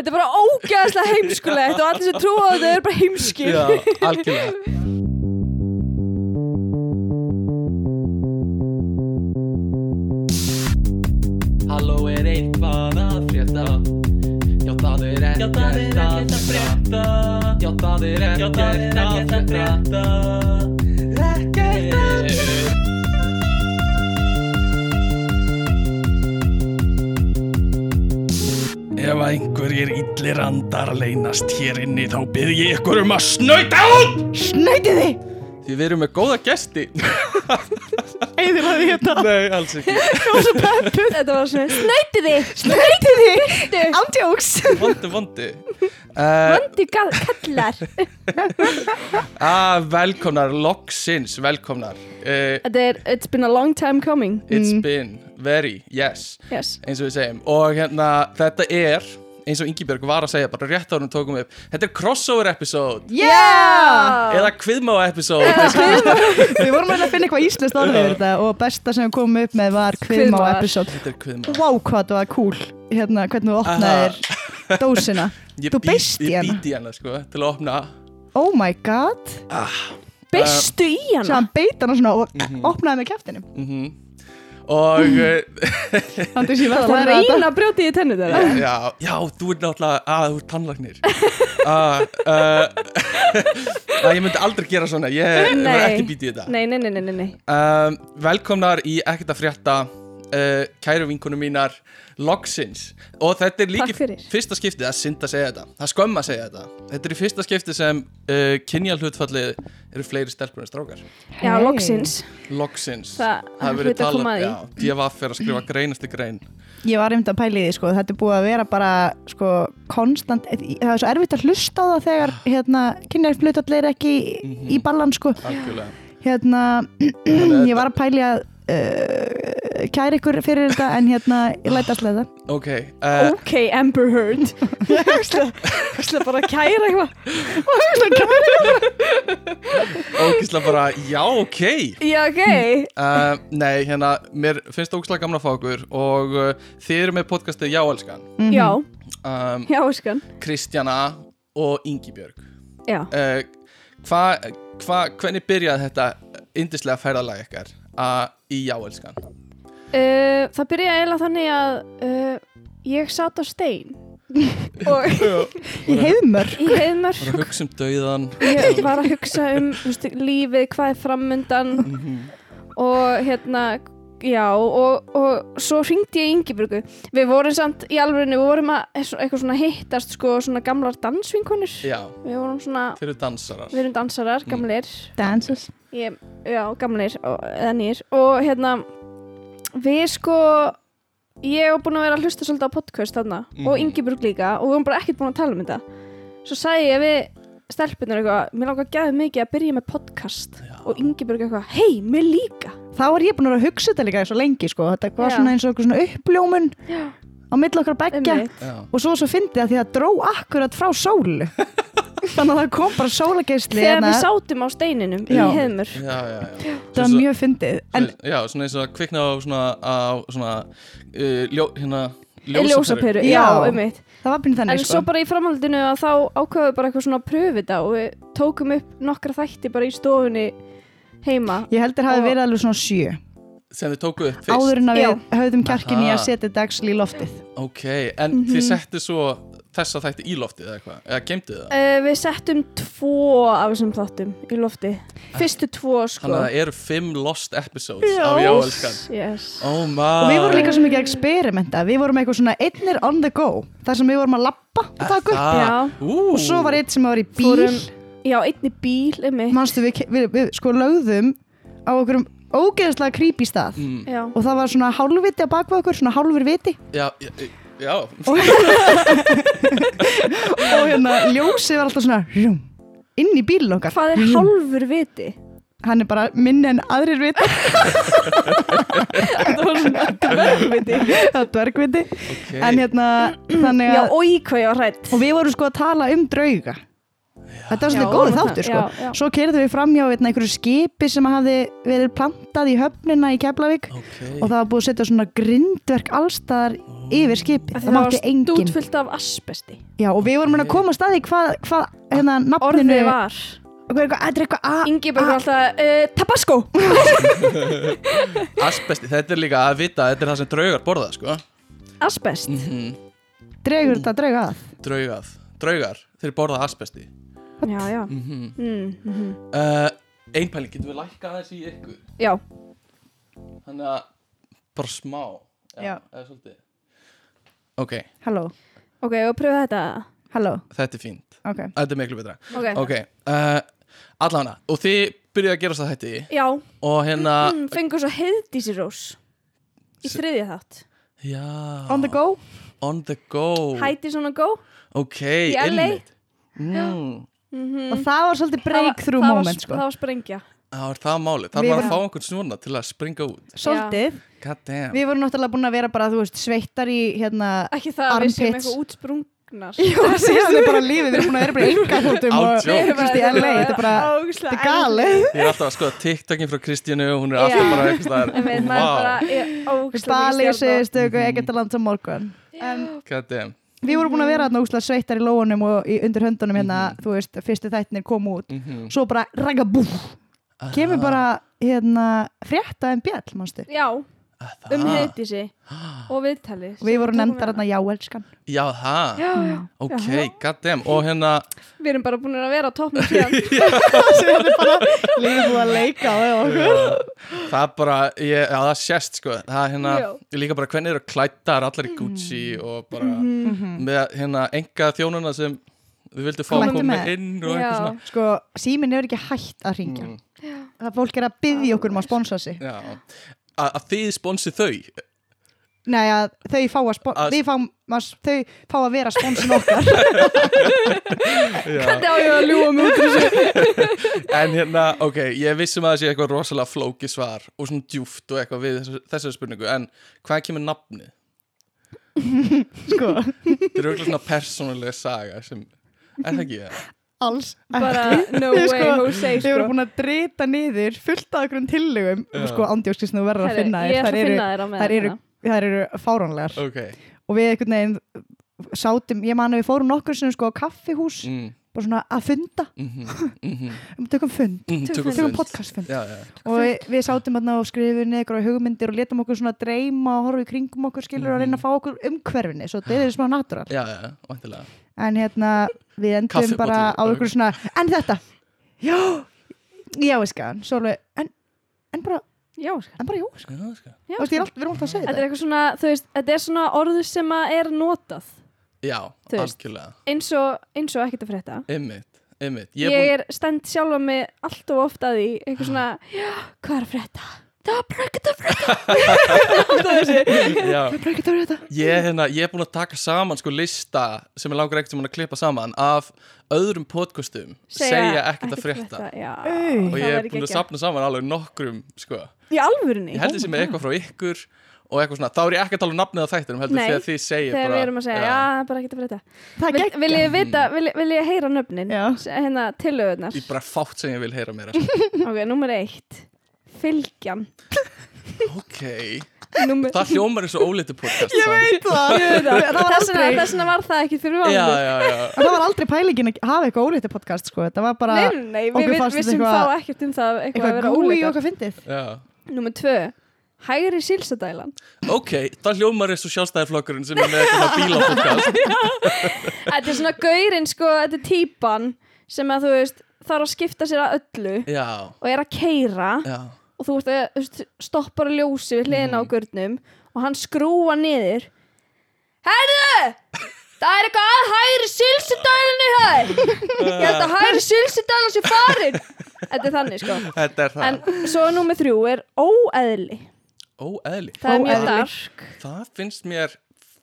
Þetta er bara ógæðslega heimskulegt og allir sem trúa á þetta er bara heimskir. Já, algjörlega. Halló er eitthvað að frétta? Já það er ekkert að frétta. Já það er ekkert að frétta einhverjir illir andar leynast hér inni þá byrð ég ykkur um að snauta út! Snæti þið! Því við erum með góða gesti. Eðir að því hérna? Nei, alls ekki. Þetta var svona Snæti þið! Ándjóks Vondi, vondi. Uh, Vandi kallar. Ah, Velkomnar, loksins velkomnar. Uh, er It's been a long time coming. It's been very, yes. Yes. Eins og við segjum. Og hérna, þetta er eins og Ingibjörg var að segja bara rétt árum tókum við upp. Þetta er crossover episode. Yeah! eða kviðmáa episode. Við vorum að finna eitthvað íslenskt orðið þetta og besta sem við komum upp með var kviðmá episode. Er Vá hvað það var cool. Hérna hvernig þú opnaðir dósina. Ég, Þú beist í ég hana. být í hana sko, til að opna. Oh my god. Ah, Beistu í Svo hana hann beit hana svona og Mhm. opnaði með kæftinu mm og uh, Þannig að ég verða Það að læra reyna þetta að brjóti í tennu þeirra já, já, þú ert náttúrulega að þú ert tannlagnir að uh, að ég myndi aldrei gera svona ég var ekki být í þetta. Nei, nei, nei, nei, nei, nei. Um, velkomnar í ekkert að frétta uh, kæru vinkunum mínar loksins. Og þetta er líki fyrir. fyrsta skiptið að synda að segja þetta. Það er skömm að segja þetta. Þetta er í fyrsta skiptið sem uh, kynja hlutfallið eru fleiri stelpur en strákar. Já, Hey. loksins. Loksins. Það hefur er verið hlut að koma að já, því DFF er að skrifa greinasti grein. Ég var einmitt að pæla í því sko, þetta er búið að vera bara sko konstant, það er svo erfitt að hlusta á það þegar hérna kynjarflutallir er ekki í- Mhm. í ballan sko. Hérna, ég var að pæla í að uh, kæra ykkur fyrir þetta en hérna, ég lætast leða ok, uh, Ok, Amber Heard. Ég ætla bara að kæra eitthvað. Ógislega bara já, ok. Já, ok. Uh, nei, hérna, mér finnst ógislega gaman að fá okkur og uh, þið eru með podcastið Já, elskan. Mhm. Já, um, já, skan Kristjana og Ingibjörg. Já, uh, hva, hva, hvernig byrjaði þetta yndislega ferðalag ykkar uh, í jáelskan uh, það byrjaði eiginlega þannig að uh, ég satt á stein. Og Í heiðmör í heiðmör var að hugsa um dauðan ég var að hugsa um veist, lífið, hvað er framundan. Og hérna já og, og svo hringdi ég Ingiburgu við vorum samt í alvörinu við vorum að eitthvað svona hittast sko svona gamlar dansvinkonur. Já, við vorum svona, þeir eru dansarar. við erum dansarar, Mm. gamlir. Dances ég, já, gamlir og, eða nýr og hérna við sko ég var búin að vera að hlusta svolítið á podcast þarna Mhm. og Ingeborg líka og við varum bara ekkert búin að tala um þetta svo sagði ég við stelpunar eitthvað mér langar að gefa mikið að byrja með podcast Já. og Ingeborg eitthvað, hei, mér líka Þá var ég búin að að hugsa þetta líka svo lengi sko, þetta var Já. svona eins og eitthvað svona uppljómun Já. á milli okkar já, og svo svo fyndi það því að dró akkurat frá sólu þannig að það kom bara sólageisli þegar við sátum á steininum Já. í heimur já, já, já. það var mjög fyndið. en já, svona eins og að kvikna á svona, á svona uh, ljó, hérna, ljósaperu, já, um það byrjun en þannig svo sko. bara í framhaldinu að þá ákvaðum við bara eitthvað svona að pröfu þetta og við tókum upp nokkra þætti bara í stofunni heima. Ég heldur hafi Og- verið alveg svona sjö. Sem þið tókuð upp fyrst. Áður en að við höfðum kjarkin í að setja dagsl í loftið. Ok, en Mhm. þið settu svo þessa þætti í loftið eða eitthvað, eða geimtið það? Uh, við settum tvo af þessum þáttum í lofti fyrstu tvo sko. Þannig að það eru fimm lost episodes af jáelskan yes. oh my. og við vorum líka svo mikið að experimenta. Við vorum eitthvað svona einnir on the go þar sem við vorum að lappa og taka upp. Já. Ú, og svo var einn sem var í bíl. Fórum, já, einni bíl um mig manstu við, við, við sko lögðum á okkur ógeðslega creepy stað. Mm, já, og það var svona hálfviti á bakvið okkur, svona hálfur viti. Já, já, já. og hérna ljósið var alltaf svona rjum, inn í bílun okkar hvað er hálfur viti? hann er bara minni en aðrir viti þetta var svona dvergviti það er dvergviti Okay. en hérna þannig já, að oi hvað ég var hrætt og við vorum sko að tala um drauga þetta var svolítið góð þáttur sko já, já. svo kerðum við fram hjá hérna, einhverju skipi sem hafði verið plantað í höfnina í Keflavík ok og það var búið að setja svona grindverk allstaðar. Yfir því það það mátti var engin stútfullt af asbesti. Já, og við vorum að koma að staði hvað hva, hérna, nafninu Orðið var er þetta er Ingi bara alltaf uh, Tabasco. Asbesti, þetta er líka að vita þetta er það sem draugar borða sko. Asbest. Mm dregur þetta drauga að? Draugað, draugar, þeir borða asbesti. Já, já. Mm -hmm. mm, mm uh, Einpæling, getum við lækkað aðeins í ykkur? Já, Þannig að bara smá. Já. eða svolítið Ok, halló, ok, og pröfa þetta. Halló, þetta er fínt. Ok. Þetta er miklu betra. Ok, Ok, uh, allavega Og þið byrjuðu að gera það þetta Já, Og hérna mm, fengur svo heiðdísi rós Í S- þriðja þátt. Já. On the go, On the go. Hætti svona go? Ok, Í LA. einmitt. Mm. mm og það var svolítið breakthrough moment sko. Það var sprengja Það var það máli Það Við var að fá einhvern svona til að springa út? Svolítið, við vorum náttúrulega búin að vera bara, þú veist, sveittar í hérna Ekki það að við séum eitthvað útsprungnar. Jú, síðan er bara lífið, við erum búin að vera bara í LA, þetta er bara þetta er galið. Ég er alltaf að skoða TikTokin frá Kristjánu og hún er alltaf bara eitthvað staðar En við maður bara er ógæslega Bali, mikið stjarna. Suðustöku, Egyptaland og morgun. Við vorum búin að vera þarna úslega sveittar í lóunum og í undir höndunum hérna, þú veist, fyrstu þættinir kom út. Mm svo bara ragabú kemur bara hérna frétta en bjall, mannstu Já, um heiðdísi og viðtali og við vorum nefndar hérna. já, elskan. Já, það Já, Ok, god damn Og hérna við erum bara búin að vera á toppnum síðan. Lífið búið að leika á okkur Það er bara ég, Já, það sést sko. Það er hérna Já. Ég líka bara hvernig eru klættar Allar í Gucci Og bara Mhm. Með hérna enga þjónuna sem Við vildum fá að koma inn Og Já. eitthvað svona. Sko, síminn er ekki hægt að ringja Mm, það fólk er að byggja okkur um að sponsa sig. Já. A- Að þið sponsi þau? Nei, að þau fá að, Að- við fá, að þau fá að vera sponsin okkar. Hvernig á ég að ljúa mig út úr þessu? En hérna, ok, ég vissum að það sé eitthvað rosalega flóki svar og svona djúft og eitthvað við þessari spurningu en hvað kemur nafnið? sko, Þetta er auðvitað svona persónulega saga sem, er það ekki? Það? Alls Bara no way sko- Jose Við sko. erum búin að drita niður fullt af okkur tillögum Já. sko ándjóskist þú verður að finna þér. þær að eru, þær eru, eru fáránlegar. Ok, og við einhvern veginn sátum, ég man að við fórum nokkur sem sko á kaffihús mm, bara svona að funda, mhm, mhm, um, tökum fund mm, tökum tökum fund. podcastfund. Já, já, og við, við sátum þarna og skrifum niður einhverja hugmyndir og letum okkur svona dreyma og horfa í kringum okkur skilur og reyna að fá okkur umhverfinni svo þetta er smá natúral já, já, vantilega en hérna við endum bara á ykkur svona en þetta, já já, skan, svo alveg en, en bara, Já, sko. en bara já, skan Já. Já, Þú veist, ég er alltaf, við erum alltaf að segja Þetta er þetta. eitthvað svona, þú veist, þetta er svona orðu sem að er notað. Já algjörlega. eins og, eins og ekkert að frétta. Einmitt, einmitt. Ég, Ég er er stend sjálfa mig allt og ofta að því eitthvað svona, já, hvað er að frétta? Það var bara ekkert að Já. ekki Ég, hérna, ég er búin að taka saman sko lista sem er langar ekkert sem að klippa saman af öðrum podcastum segja, ekkert að frétta. Já, og ég er búin að sapna saman alveg nokkrum sko. Í alvörunni? ég held þessi með eitthvað frá ykkur og eitthvað svona, þá er ég ekki að tala um nafnið á þættinum heldur Nei, þegar þið Þegar bara við erum að segja, já, það er bara ekkert að er Vil, Vil ég vita, vil, vil ég heyra nöfnin? Já. Hérna, tillögurnar. Ég bara fátt sem ég vil heyra meira. Sko. Ok, nummer eitt Fylgjan ok, Númer það hljómar eins og ólítið podcast Ég veit það. Það. Var Þessna, aldrei þessna var það ekki fyrir já, vandu já, já Það var aldrei pælingin að hafa eitthvað ólítið podcast sko. Þetta var bara Nei, nei, við, við vissum eitthvað- þá ekkert um það eitthvað að eitthvað vera gúi og óleika eitthvað fyndið. Já. Númer tvö Hægri sílsadælan. Ok, það hljómar eins og sjálfstæðarflokkurinn sem er með eitthvað bílapodcast. Þetta er svona gaurinn, sko, þetta er típan sem að þú veist þarf að skipta sér að öllu já, og er að keira já, og þú veist, að, stoppar að ljósi við hliðina á Mhm. gurnum og hann skrúa niður. Herðu! Það er eitthvað að hægri silsidælunni hér. Ég held að hægri silsidælun sé farin. Þetta er þannig sko. Þetta er það. En svo nummer þrjú er óeðli. Óeðli, Það er mjög Óeðli. dark. Það finnst mér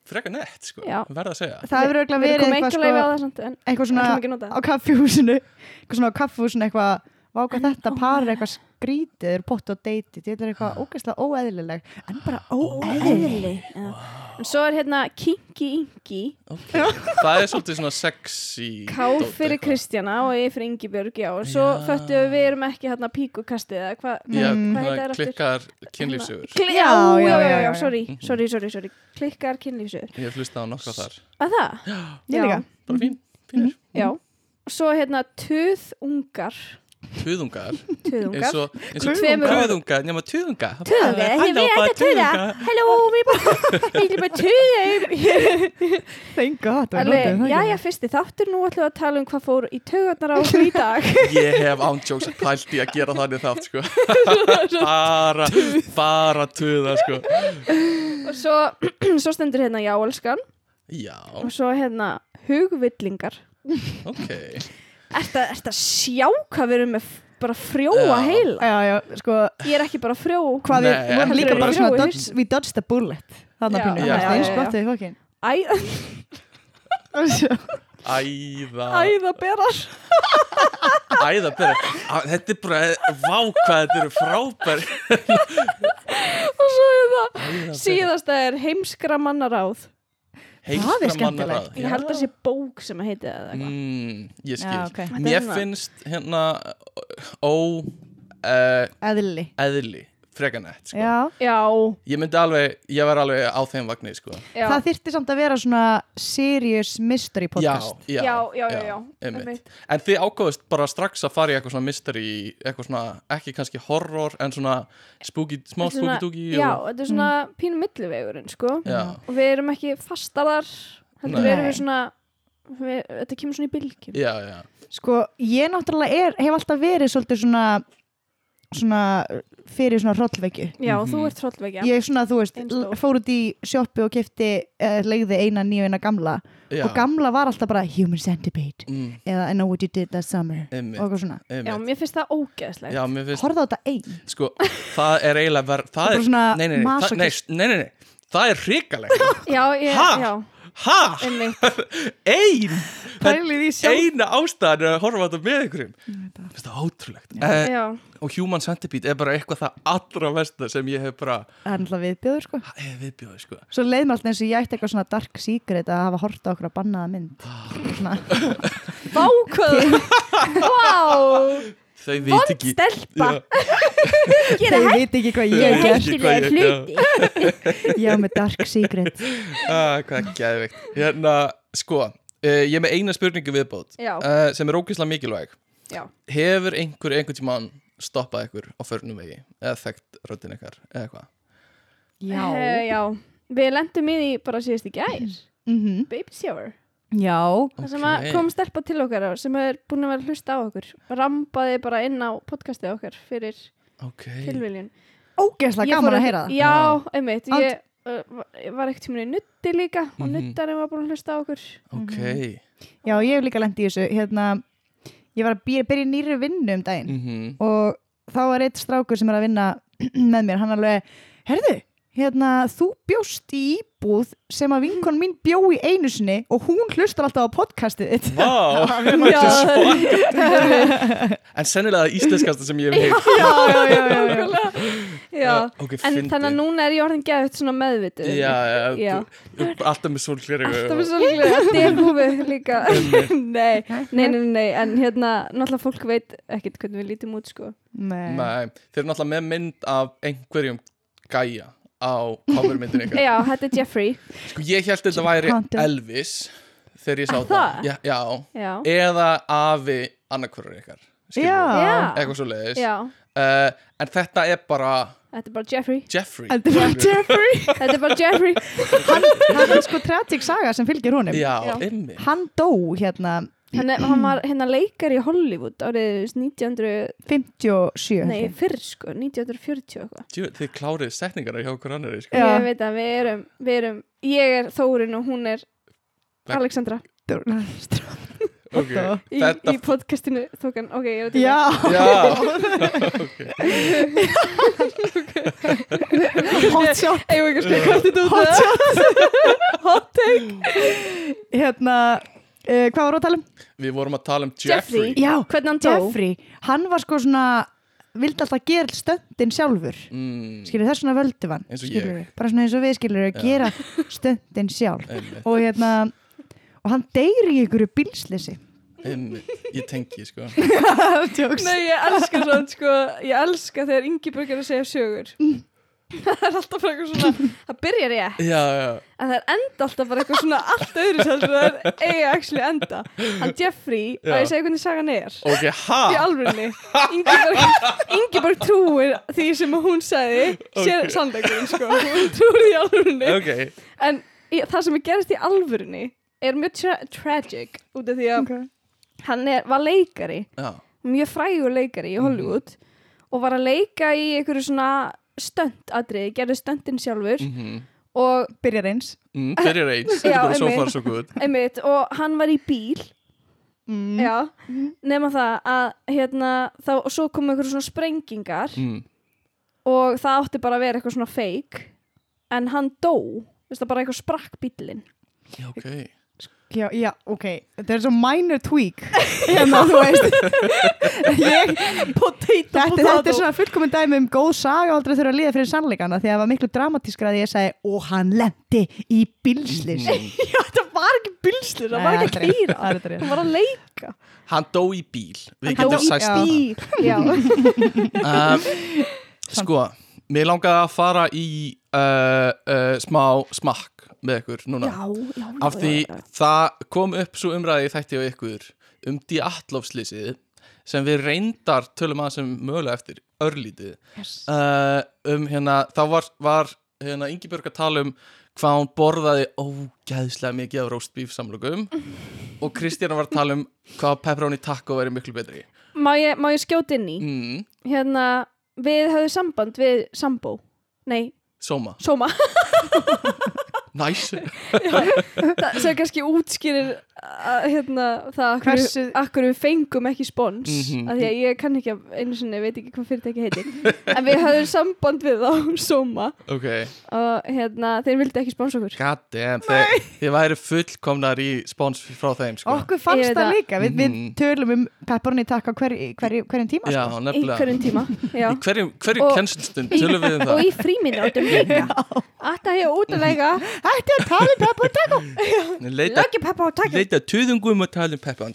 frekar nett sko, Já. verða að segja. Það hefur Við verið eitthvað, sko, það samt en eitthvað svona á kaffihúsinu eitthvað svona á kaffihúsinu eitthvað váka þetta par er eitthvað skrítið, þeir eru pott og deiti þetta er eitthvað ógeðslega óeðlileg en bara óeðlileg Já. En svo er hérna Kinky Ingi okay. Það er svolítið svona sexy K dót fyrir. Kristjana og E fyrir Ingibjörg, já og svo Já. föttu við við erum ekki hérna píkukastið eða hvað Já. Hvað það aftur? klikkar kynlífsögur Kli, já, Já, já, já, já, já, já, já. sorry, Mhm. sorry, sorry, sorry Klikkar kynlífsögur Ég hef hlustað á nokkra þar Að það? Ég líka. Bara fín, fínir Já Svo hérna Tuðungar Tuðungar Tuðungar. Eins og, eins og Tveimur- tuðunga, nema tuðunga Tuðungar, ég að tuða Halló, við bara Ég er bara tuða Thank God, já, já, fyrsti þáttur. Nú ætlum við að tala um hvað fór í taugarnar á okkur í dag. Ég hef ándjóks pælt í að gera þannig þátt sko. Bara, bara tuða sko. Og svo, svo stendur hérna já, elskan Já, og svo hérna hugvillingar. Ok Ertu að sjá hvað við erum með bara frjóa Já. heila? Já, já, sko, Ég er ekki bara frjó hvað við vorum en- líka bara svona dodge, we dodged a bullet þannig að pínu, já, það er eins já, gott já. við fokkin Æða. Æðaberar. Æða byrja Á, Þetta er bara, vá hvað þetta eru frábær. Og svo er það Æðaberar. síðasta er heimskra mannaráð Það er skemmtilegt. ég held að sé bók sem að heiti það mm, Ég skil. Já, ok. Þetta er Mér finnst hérna ó uh, eðli. eðli frekar nett sko. Já, já, Ég myndi alveg, ég var alveg á þeim vagni sko. það þyrfti samt að vera svona serious mystery podcast. já, já, já, já, já. En þið ákváðust bara strax að fara í eitthvað svona mystery eitthvað svona, ekki kannski horror en svona spooky, smá spooky dooky já, og, þetta er svona pínu millivegurinn sko. Og við erum ekki fastaðar heldur Nei. við erum við svona við, þetta kemur svona í bylgjum. Já, já, Sko, ég náttúrulega er, hef alltaf verið svolítið svona svona fyrir svona hrollvekju. Já, Mhm. þú ert hrollvekja. Ég svona, þú veist, fór út í sjoppu og kefti, eða legði eina nýju eina gamla. Já. og gamla var alltaf bara human centipede. Mm, eða I know what you did last summer. Einmitt. og eitthvað svona. Já, einmitt. mér finnst það ógeðslegt. Já, mér finnst, horfðu á þetta ein. Sko, það er eiginlega verð, það er, svona nei, nei, nei, það, nei, nei, nei, það er hrikalegt. Já, ég, Ha? já, Ha? einmitt. Ein? pælið í sjálf Eina ástæðan er að horfa þetta með einhverjum. Finnst það ótrúlegt. Eh, Og Human Centipede er bara eitthvað það allra versta sem ég hef bara það er alltaf viðbjöður sko. Hef viðbjóði, sko. Svo leið mér alltaf eins og ég ætti eitthvað svona dark secret að hafa hort á okkur að bannaða mynd. Svona, vákvöð vá, Þau veit ekki stelpa. Já, þau veit ekki hvað ég hef gert ekki hvað ég- hluti. Ég á með dark secret. Ah, Hvað geðveikt. Hérna, sko uh, Ég er með eina spurningu viðbót Já. uh, sem er ógeðslega mikilvæg. Já, Hefur einhver einhvern tímann stoppað ykkur á förnum vegi eða þekkt röddin ykkar eða eitthvað já Eh, já. við lendum í því bara síðast í gær. Mhm. baby shower já, Það sem að kom stelpa til okkar sem er búin að vera að hlusta á okkur Rambaði bara inn á podcastið okkar fyrir Ok. tilviljun. Ógeðslega gaman að ekki- heyra það. Já, einmitt. Ald- Ég uh, var- ekkert í nutti líka og Mhm. nuttarinn var búin að hlusta á okkur. Ok. Já, ég hef líka lent í þessu. Hérna, ég var að byrja, byrja nýri vinnu um daginn mm og þá var eitt strákur sem er að vinna með mér, hann alveg herðu, hérna, þú bjóst í íbúð sem að vinkon mín bjó í einu sinni og hún hlustar alltaf á podcastið þitt. Vá. En sennilega það íslenskasta sem ég hef heilt já, já, já, já, já. Já, Ok, en fyndið. þannig að núna er ég orðin geðut svona meðvitu Já, já, Já. þú- alltaf með sólgleri Alltaf með svolítið delhúfi líka. Nei, nei, nei, nei, en hérna náttúrulega fólk veit ekkert hvernig við lítum út sko. Nei. Nei, þeir eru náttúrulega með mynd af einhverjum gæja á covermyndin ykkar. Já, þetta er Jeffrey. Sko ég held þetta væri. Elvis þegar ég sá Er það. það? Já, já, Já, eða afi annarkvörur ykkar. Eitthvað svo leiðis já, uh, En þetta er bara þetta er bara Jeffrey. Jeffrey. Þetta var skilurðu? Jeffrey. Þetta er bara Jeffrey. Hann, hann er sko tragic saga sem fylgir honum. Já, Já. ymmi hann dó hérna hann, er, hann var hérna leikar í Hollywood árið 1900, 57 nei fyrr sko 1940 eitthvað. Þið klárið setningarna hjá okkur annari sko. Já. Ég veit að við erum, við erum ég er Þórin og hún er Veg- Alexandra. Okay. í, Þetta í podcastinu þókan, ok, ég er að já, Já, hot shot. Hot shot. Hot take. Hérna uh, hvað voru að tala um? við vorum að tala um Jeffrey. Jeffrey já, Hvernig hann dó Jeffrey, hann var sko svona vildi alltaf gera stöndin sjálfur mm, skilur þess og skilurðu. ég. bara svona eins og við skilur að Já. gera stöndin sjálf og hérna og hann deyri í einhverju bílslisi einmitt, ég tengi sko. Nei, ég elska svona, sko, ég elska þegar Ingeborg er að segja sögur. það er alltaf bara eitthvað svona, það byrjar ég, já, já, en það er enda alltaf bara eitthvað svona allt öðru sem það er eiga actually enda. Hann Jeffrey, Já. að ég segja hvernig sagan er. ok, ha Í alvörunni. Ingeborg, Ingeborg trúir því sem hún sagði, sér Ok. sannleikurinn, sko. Hún trúir í alvörunni. ok, En í, það sem er gerist í alvörunni er mjög tra tragic út af því að okay. hann er, var leikari já, mjög frægur leikari í Hollywood og var að leika í einhverju svona stöndadriði, gerði stöndin sjálfur mhm. og byrjar eins. Mm, byrjar eins, þetta er bara so einmitt. far so good einmitt, og hann var í bíl. Mm. já, nema það að hérna, þá, og svo kom einhverju svona sprengingar mm, og það átti bara að vera eitthvað svona fake en hann dó, veist það bara eitthvað sprakk bílinn já, ok já, já, ok, þetta er svo minor tweak. Hérna, þú veist. Ég, potato, þetta, þetta er svona fullkomin dæmi um góð saga og aldrei þurfa að líða fyrir sannleikana því að það var miklu dramatískra að ég segi og hann lendi í bílslis mm. já, það var ekki bílslir, það var ekki að kýra það var að leika. Hann dó í bíl við getum bíl já, um, sko, mér langaði að fara í uh, uh, smá smakk með ykkur núna. Já, já, af því það kom upp svo umræði þætti á ykkur um Diatlov-slýsið sem við reyndar tölum að sem mögulega eftir örlítið. Yes. uh, um hérna, þá var, var hérna, Ingibjörg að tala um hvað hún borðaði ógæðslega mikið af roastbeef samlokum og Kristjana var að tala um hvað pepperoni taco væri miklu betri. Má ég, má ég skjóta inn í? Mm, hérna, við höfum samband við Sambó nei, Soma, Soma næs það sem kannski útskýrir að, hérna, það akkur, Hversu- akkur við fengum ekki spons Mhm. af því að ég kann ekki af- einu sinni, veit ekki hvað fyrirtæki heitir. En við höfum samband við þá Soma ok, og hérna, þeir vildi ekki spons okkur. God damn þið, þið væri fullkomnar í spons frá þeim sko. okkur fannst það að- líka. Við, við Mhm. tölum um pepperoni takk á hver, hver, hverjum tíma já, sko. í hverjum tíma já. í hverju, hverju Og- kennslustund tölum við um og það? í fríminútum líka. Þetta ég út að leika hætti að tala um pepperoni takk leita, Löggi peppa og takk leita tuðungum og tala um peppa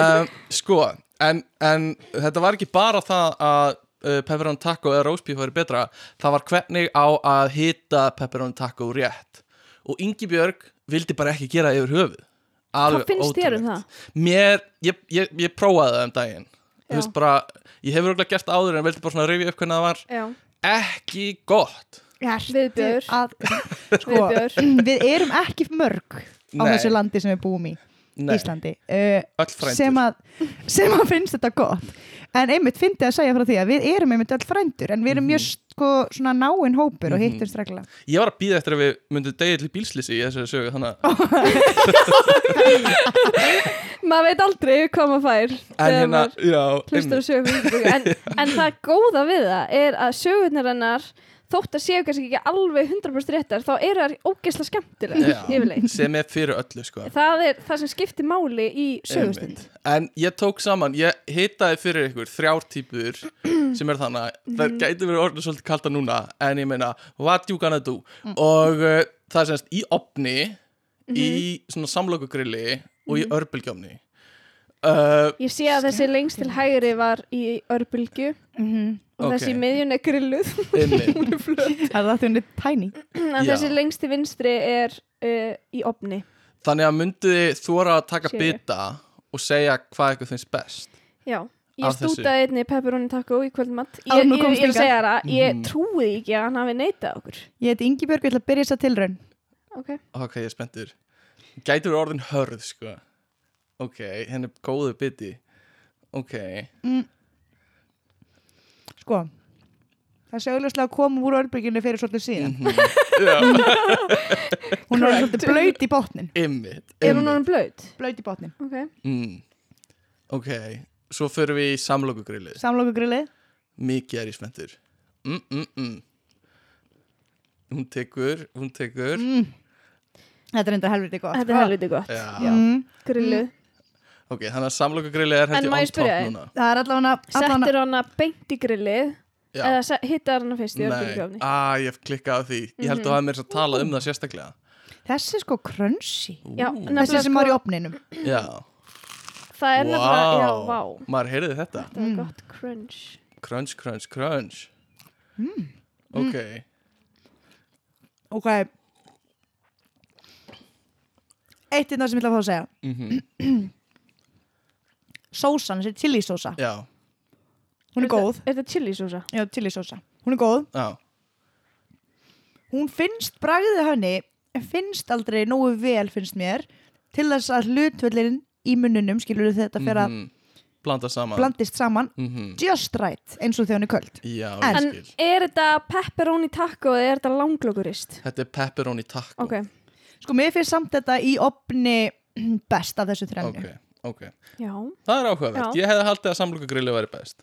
um, sko, en, en þetta var ekki bara það að uh, pepperoni taco eða roastbeef væri betra. Það var hvernig á að hita pepperoni taco rétt. Og Ingi Björg vildi bara ekki gera yfir höfuð. Hvað finnst þér um það? Mér, ég, ég, ég prófaði það um daginn. Já. Þú veist bara, ég hefur örugglega gert það áður en vildi bara svona rifja upp hvernig það var. Já, ekki gott Viðbjóður. að, sko, viðbjör við erum ekki mörg á Nei. þessu landi sem við búum í Nei, Íslandi. Uh, sem, að, sem að finnst þetta gott. En einmitt fyndi að segja frá því að við erum einmitt öll frændur en við erum mjög sko, svona náinn hópur og Mhm. hittumst reglulega Ég var að býða eftir að við myndum degja til bílslýsi í þessari sögu þannig að Maður veit aldrei hvað maður fær En hérna, maður já, en, en það góða við það er að sögurnar hennar þótt að séu kannski ekki alveg 100% réttar þá eru það ógeðslega skemmtilega sem er fyrir öllu sko. Það er það sem skiptir máli í sögustund. En ég tók saman, ég hitaði fyrir ykkur þrjár típur sem er þannig að Mhm. það gæti verið orðið svolítið kalta núna en ég meina, what you gonna do? Og uh, það er semst í opni í Mhm. svona samlokugrilli og í örbylgjómni uh, ég sé að þessi lengst til hægri var í örbylgju. Mm og Ok. þessi miðjun er grilluð. Hún er flöt. Það er tæni þessi lengst til vinstri er uh, í opni Þannig að myndu þið þóra að taka bita og segja hvað ykkur finnst best? Já. Ég stútaði einni pepperoni taco í kvöldmatt Ég, ég, ég, að það, ég Mhm. trúi ekki að hann hafi neitað okkur. Ég heiti Ingibjörg, ég ætla að byrja þess að tilraun. Ok, Ok, ég er spenntur. Gætur orðin hörð, sko Ok, henni er góðu biti. Ok. Sko það er auðvitað að koma úr örbyrginu fyrir svolítið síðan. Mhm. Já, hún er svolítið blöyt í botnin. Ymmit er hún orðin blöyt? blöyt í botnin. Ok, mm. Ok, svo förum við í samlokugrillið. Samlokugrillið? Mikið er ég spenntur. Mm, mm, mm. Hún tekur, hún tekur. Mm. þetta er enda helviti gott. Þetta er helviti gott. Já, mm. Grilluð Ok, þannig að samlokagrilli er En hætti má ég on top spyrja þig? núna. Það er allavega Settir hana beint í grillið Já. eða se- hittar hana fyrst í Nei, örbylgjuofni að ég hef klikkað á því. Ég held að þú hafði mér að tala um það sérstaklega. Þessi er sko crunchy. Já, Ú. nefnilega Þessi sem sko- var í opninum. Já, Það er nefnilega, já, vá. Maður heyrði þetta? Það er gott crunch. Crunch, crunch, crunch. Mm. Ok. Ok. Eitt í það sem ég ætla að fá að segja. Mhm, Sósan, þessi chili sósa Já, Hún er góð. Er þetta chili sósa? Já, chili sósa Hún er góð. Já, Hún finnst bragðið henni en finnst aldrei nógu vel finnst mér til þess að hlutvöllin í munnunum skilur þetta fyrir að Blanda saman. blandist saman Mhm, just right eins og er köld. Já, En- En er þetta pepperoni taco eða er þetta langlökurist? Þetta er pepperoni taco. Ok, Sko mér finnst samt þetta í opni best af þessu þrennu ok, ok. Já. Það er áhugavert, ég hefði haldið að samlokagrilli væri best.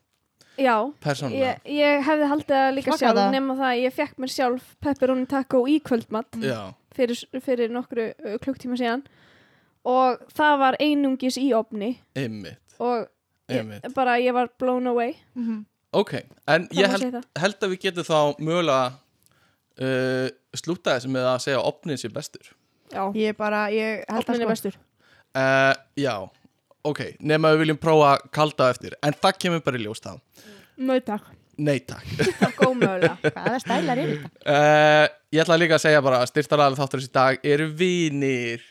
Já, Persónulega. Ég, ég hefði haldið það líka Smakka sjálf það. nema það að ég fekk mér sjálf pepperoni taco í kvöldmatt Já, fyrir, fyrir nokkru uh, klukktíma síðan. Og það var einungis í opni einmitt, og ég, einmitt. bara ég var blown away. Mhm. Ok, en Það ég má held, segja held að við getum þá mögulega uh, slúta þessu með að segja að opnin sé bestur. Já, Ég bara, ég held að er sko bestur. Uh, Já, ok, nema við viljum prófa að kalda eftir En það kemur bara í ljós þá. Mjög takk, Nei takk. Það er góð mögulega. Stælar er þetta? uh, Ég ætla líka að segja bara að styrtaralega þáttur þessi dag eru vinir.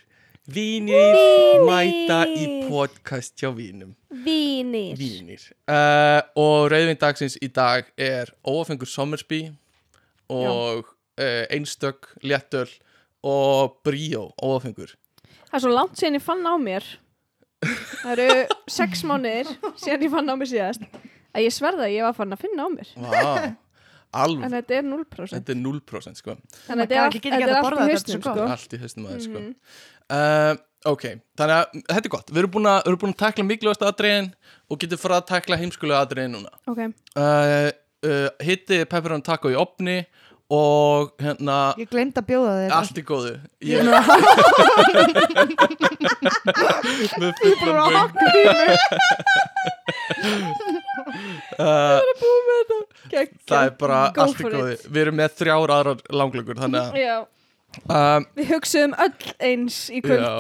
Vinir Vinir. mæta í podcast hjá vinum. Vínir Vínir uh, Og rauðvin dagsins í dag er óafengur Sommersby og uh, einstök léttöl og bríó óafengur Það er svo langt síðan ég fann á mér Það eru sex mánuðir síðan ég fann á mér síðast. Að ég sverða að ég var fann að finna á mér. Vá, alveg en þetta er 0% Þetta er 0% sko. Þannig að þetta er allt, í þetta, hausnum sko. Allt í haustum aðeins sko. Uh, Ok, þannig að þetta er gott. Við erum búin að, við erum búin að takla mikilvægast aðdreiðin og getum fara að takla heimskulega aðdreiðin núna. Ok, uh, uh, Hitti pepperoni taco í opni og hérna Ég glemt að bjóða þér allt í góðu. Ég með fullan bung uh, Það er bara Go allt í góðu. Við erum með þrjár aðrar langlökur Þannig að um, við hugsaðum öll eins í kvöld. Já,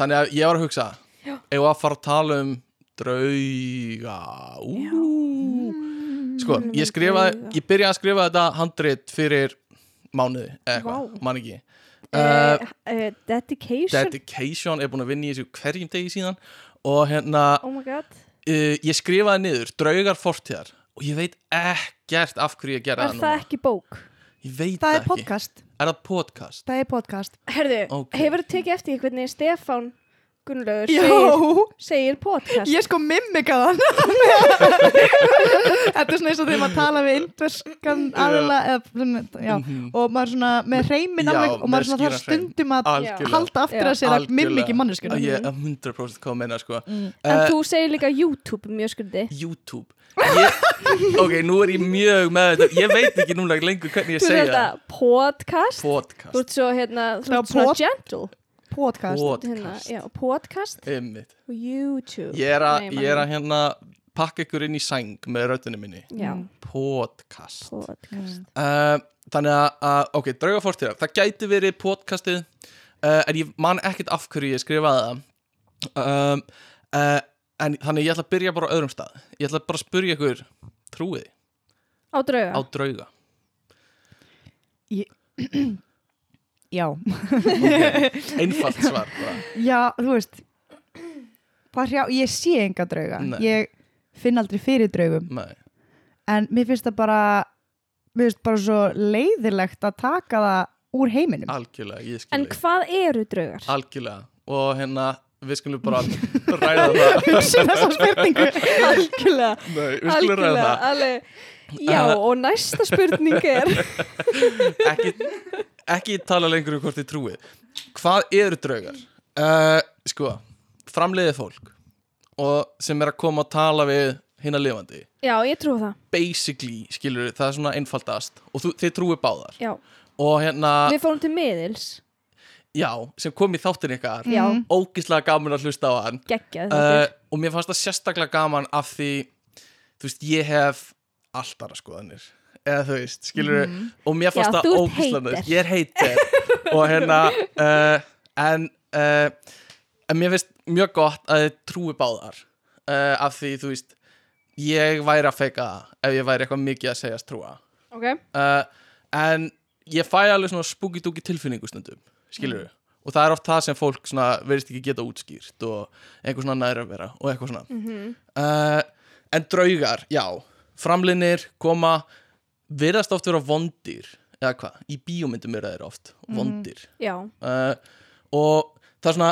þannig að ég var að hugsa Já. Ef að fara að tala um drauga? Ú. Sko, Mm, ég skrifaði. Ég byrjaði að skrifa þetta handrit fyrir mánuði eða eitthvað, Vá. man ekki uh, uh, uh, Dedication Dedication er búin að vinna í þessu hverjum degi síðan og hérna Oh my god uh, ég skrifaði niður draugar fortíðar og ég veit ekkert af hverju ég gera Er það það núna ekki bók? Ég veit Það það er ekki podcast Er það podcast? Það er podcast Herðu, Ok. hefur þú tekið eftir hvernig Stefán Gunnlaugur segir, segir podcast? Ég sko mimika þann Þetta er svona eins og þegar maður tala við indverskan já, Mhm. og maður svona með reymin alveg og maður svona þarf stundum að Algjörlega. halda aftur að sér að mimiki manneskuna Ég er 100% hvað að menna sko. En uh, þú segir líka YouTube mjög skuldi YouTube. Ég, Ok, nú er ég mjög með þetta. Ég veit ekki núna lengur hvernig ég Þú segja. segir þetta podcast. Þú Podcast ert svo hérna, þú ert svona pod- gentle Podcast. Hérna, Podcast já, Podcast. Einmitt. og YouTube. Ég er að, Nei, ég er að hérna pakka ykkur inn í sæng með röddinu minni. Já, Podcast. Podcast. Uh, Þannig að, ok, drauga fórstíðar Það gæti verið podcastið uh, En ég man ekkert af hverju ég skrifaði það. Uh, En þannig ég ætla að byrja bara á öðrum stað. Ég ætla bara að spyrja ykkur Trúið Á drauga. Á drauga Já, Einfalt svar bara. já, þú veist hjá, ég sé enga drauga. Nei. ég finn aldrei fyrir draugum. Nei, en mér finnst það bara mér finnst bara svo leiðilegt að taka það úr heiminum. Algjörlega, ég skil En hvað eru draugar? Algjörlega. Og hérna, við skulum bara ræða það. Hugsa þessa spurningu. Algjörlega. Nei, við skulum ræða Algjörlega, það. Alveg Já, Uh, og næsta spurning er ekki, ekki tala lengur um hvort þið trúið. Hvað eru draugar? Uh, sko, framleiðið fólk og sem er að koma og tala við hinna lifandi. Já, ég trú það. Basically, skilur það er svona einfaldast. Og þú, þið trúið báðar. Já, og hérna, við fórum til miðils já, sem kom í þáttin ykkar. Já, ógislega gaman að hlusta á hann. Geggjað uh, þetta og mér fannst það sérstaklega gaman af því þú veist, ég hef allt aðra skoðanir. Eða þú veist, skilur og mér fannst Já, það þú ert ógislega hater. næs. ég er heitir og hérna uh, en, uh, en mér finnst mjög gott að þið trúi báðar. Uh, af því, þú veist ég væri að feika það ef ég væri eitthvað mikið að segjast trúa. Ok, uh, en ég fæ alveg svona spooky-dooky tilfinningu stundum skilur við og það er oft það sem fólk verðist ekki geta útskýrt og einhver svona næra vera og eitthvað svona. Uh, en draugar, já. Framlinir koma virðast oft vera vondir eða hvað, í bíómyndum eru þeir oft vondir. Já, uh, og það er svona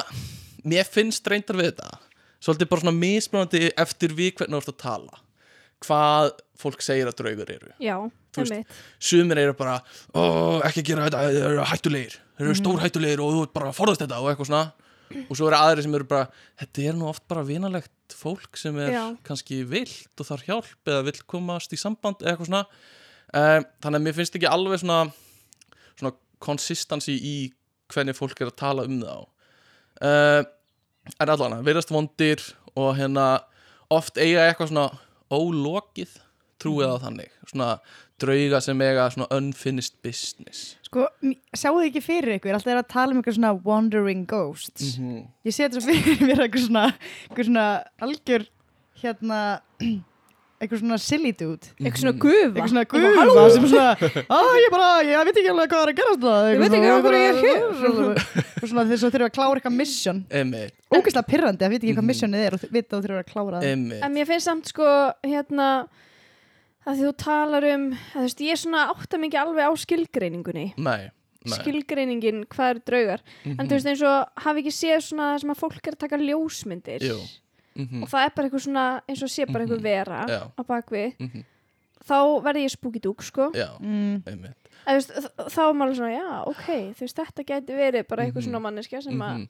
mér finnst reyndar við þetta svolítið bara svona mismunandi eftir við hvernig þú ert að tala hvað fólk segir að draugar eru. Já, Þú veist, einmitt. sumir eru bara ekki gera þetta, þeir eru hættulegir þeir eru stór hættulegir og þú ert bara að forðast þetta og eitthvað svona. Og svo eru aðri sem eru bara þetta er nú oft bara vinalegt fólk sem er Já. kannski vilt og þarf hjálp eða vill komast í samband eitthvað svona. Um, þannig að mér finnst ekki alveg svona svona konsistansi í hvernig fólk er að tala um það uh, en allan verðast vondir og hérna oft eiga eitthvað svona ólokið trúið á þannig svona drauga sem eiga svona unfinished business Sko, sjáu þið ekki fyrir ykkur, alltaf er að tala um eitthvað svona wandering ghosts. -hmm. Ég sé þetta svo fyrir mér eitthvað svona, eitthvað svona algjör, hérna, eitthvað svona silly dude. Eitthvað svona gufa Eitthvað svona gufa sem svona, að ég bara, ég veit ekki alveg hvað er að gerast það. Ég veit ekki af hverju ég er hér. Eitthvað svona þess að þurfa að klára eitthvað mission. Ógeðslega pirrandi að veit ekki hvað Mhm. missionið er og vita að þú þurfa að klára það. En mér finnst samt sko hérna að þú talar um að, þú veist, ég er svona átta mikið alveg á skilgreiningunni Nei, nei skilgreiningin hvað eru draugar Mhm. en þú veist eins og hafi ekki séð svona sem að fólk er að taka ljósmyndir Jú. Mhm. og það er bara eitthvað svona eins og sé bara Mhm. eitthvað vera Já. á bakvið Mhm. þá verði ég spooky dúk sko Já, Mm. einmitt En, þú veist, þá er maður svona já ok þú veist þetta gæti verið bara eitthvað Mhm. svona manneskja sem að Mhm.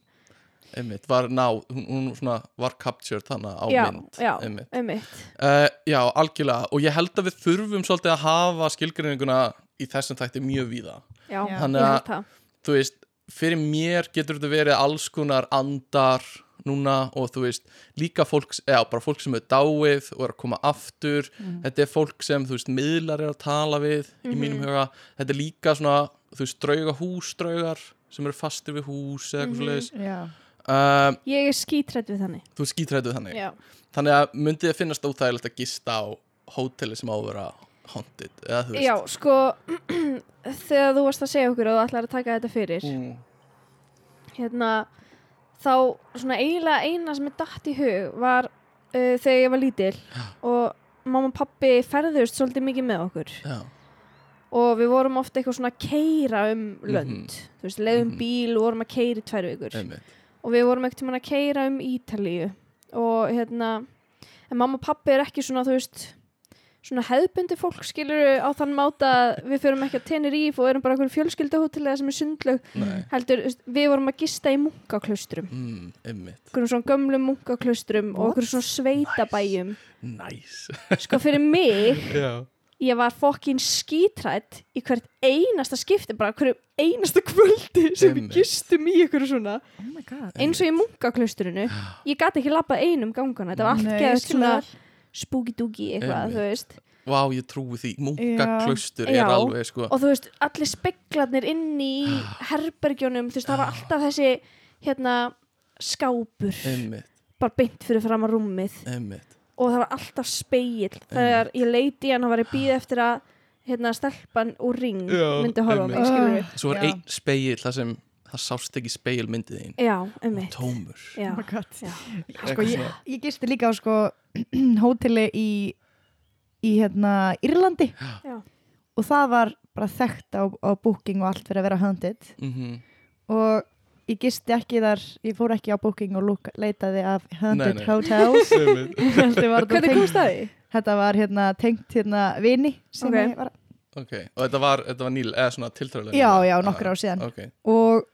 Einmitt, var ná, hún, hún svona var captured þannig á já, mynd. já, Einmitt. einmitt. Uh, já, algjörlega. Og ég held að við þurfum svolítið að hafa skilgreininguna í þessum þætti mjög víða. Já, ég að- held það. þú veist, fyrir mér getur þetta verið alls konar andar núna og þú veist, líka fólk eða bara fólk sem er dáið og er að koma aftur, þetta er fólk sem þú veist, miðlar er að tala við í mínum huga, þetta er líka svona þú veist, drauga húsdraugar sem eru fastir við hús eða eitthvað svoleiðis. Já. Um, ég er skítrætt við þannig. Þú skítrættu þannig? Já, þannig að myndið þið finnast óþægilegt að gista á hóteli sem á að vera haunted eða þú veist? já sko þegar þú varst að segja okkur og þú ætlar að taka þetta fyrir mm. hérna þá svona eiginlega eina sem er datt í hug var uh, þegar ég var lítil og mamma og pappi ferðust svolítið mikið með okkur. Já, og við vorum ofta eitthvað svona að keira um lönd. Þú veist, leiðum Mhm. bíl og vorum að keira í tvær vikur. Einmitt og við vorum ekkert tímann að keira um Ítalíu. Og hérna en mamma og pappi er ekki svona þú veist svona hefðbundi fólk skilur á þann máta að við fyrum ekki að Tenerife og erum bara einhverjum fjölskyldahótel sem er sundlaug. Nei. heldur, við vorum að gista í munkaklaustrum. Mm, einhverjum svona gömlum munkaklaustrum og einhverjum svona sveitabæjum. Nice. Sko fyrir mig já, ég var fokkin skítrætt í hvert einasta skipti bara hverju einasta kvöldi sem við gistum í ykkur svona. Oh my god. eins og í munkaklaustrinu ég gæti ekki labbað einum gangana þetta var allt ég skil svona dooky eitthvað, þú veist. Vá ég trúi því. Munkaklaustur er alveg sko. Og þú veist, allir speklarnir inni í herbergjónum, þú veist, það var alltaf þessi hérna skápur. Einmitt, bara beint fyrir fram að rúmið. Einmitt og það var alltaf speill þegar ég leiti í hann og var ég býð eftir að hérna stelpan úr ring Já, myndi horfa á mig, einmitt. skilur við svo var Já. einn speil það sem það sást ekki speil myndið þín. Já, um og mitt tómur. Já, Oh my god. já, Sko, Eitthvað ég, svona. ég gisti líka á sko hóteli í, í hérna Írlandi. Já, og það var bara þekkt á, á booking og allt fyrir að vera haunted. Mm og ég gisti ekki þar ég fór ekki á booking og look, leitaði af haunted Nei, nei. hotels. Hvernig komst það því? þetta var hérna tengt hérna vini sem Ok. ég var, ok, og þetta var, þetta var nýl eða svona tiltröðlega já já nokkur ár síðan. ok, og,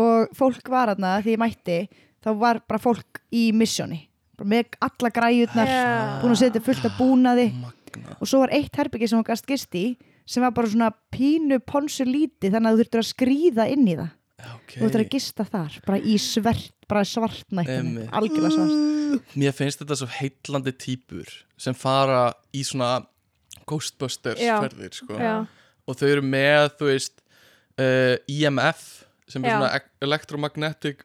og fólk var hérna því ég mætti þá var bara fólk í missjóni bara með alla græjurnar Já. búin að setja fullt af búnaði. Magna. Og svo var eitt herbyggi sem hún gast gist í sem var bara svona pínu ponsu líti þannig að þú þurftur að skrýða inn í það ok. Þú ættir að gista þar, bara í svart bara svartnættinu, algjörlega svart. Mér finnst þetta svo heitlandi típur sem fara í svona Ghostbusters Já. ferðir sko. Og þau eru með þú veist uh, EMF sem er Já. svona e- electromagnetic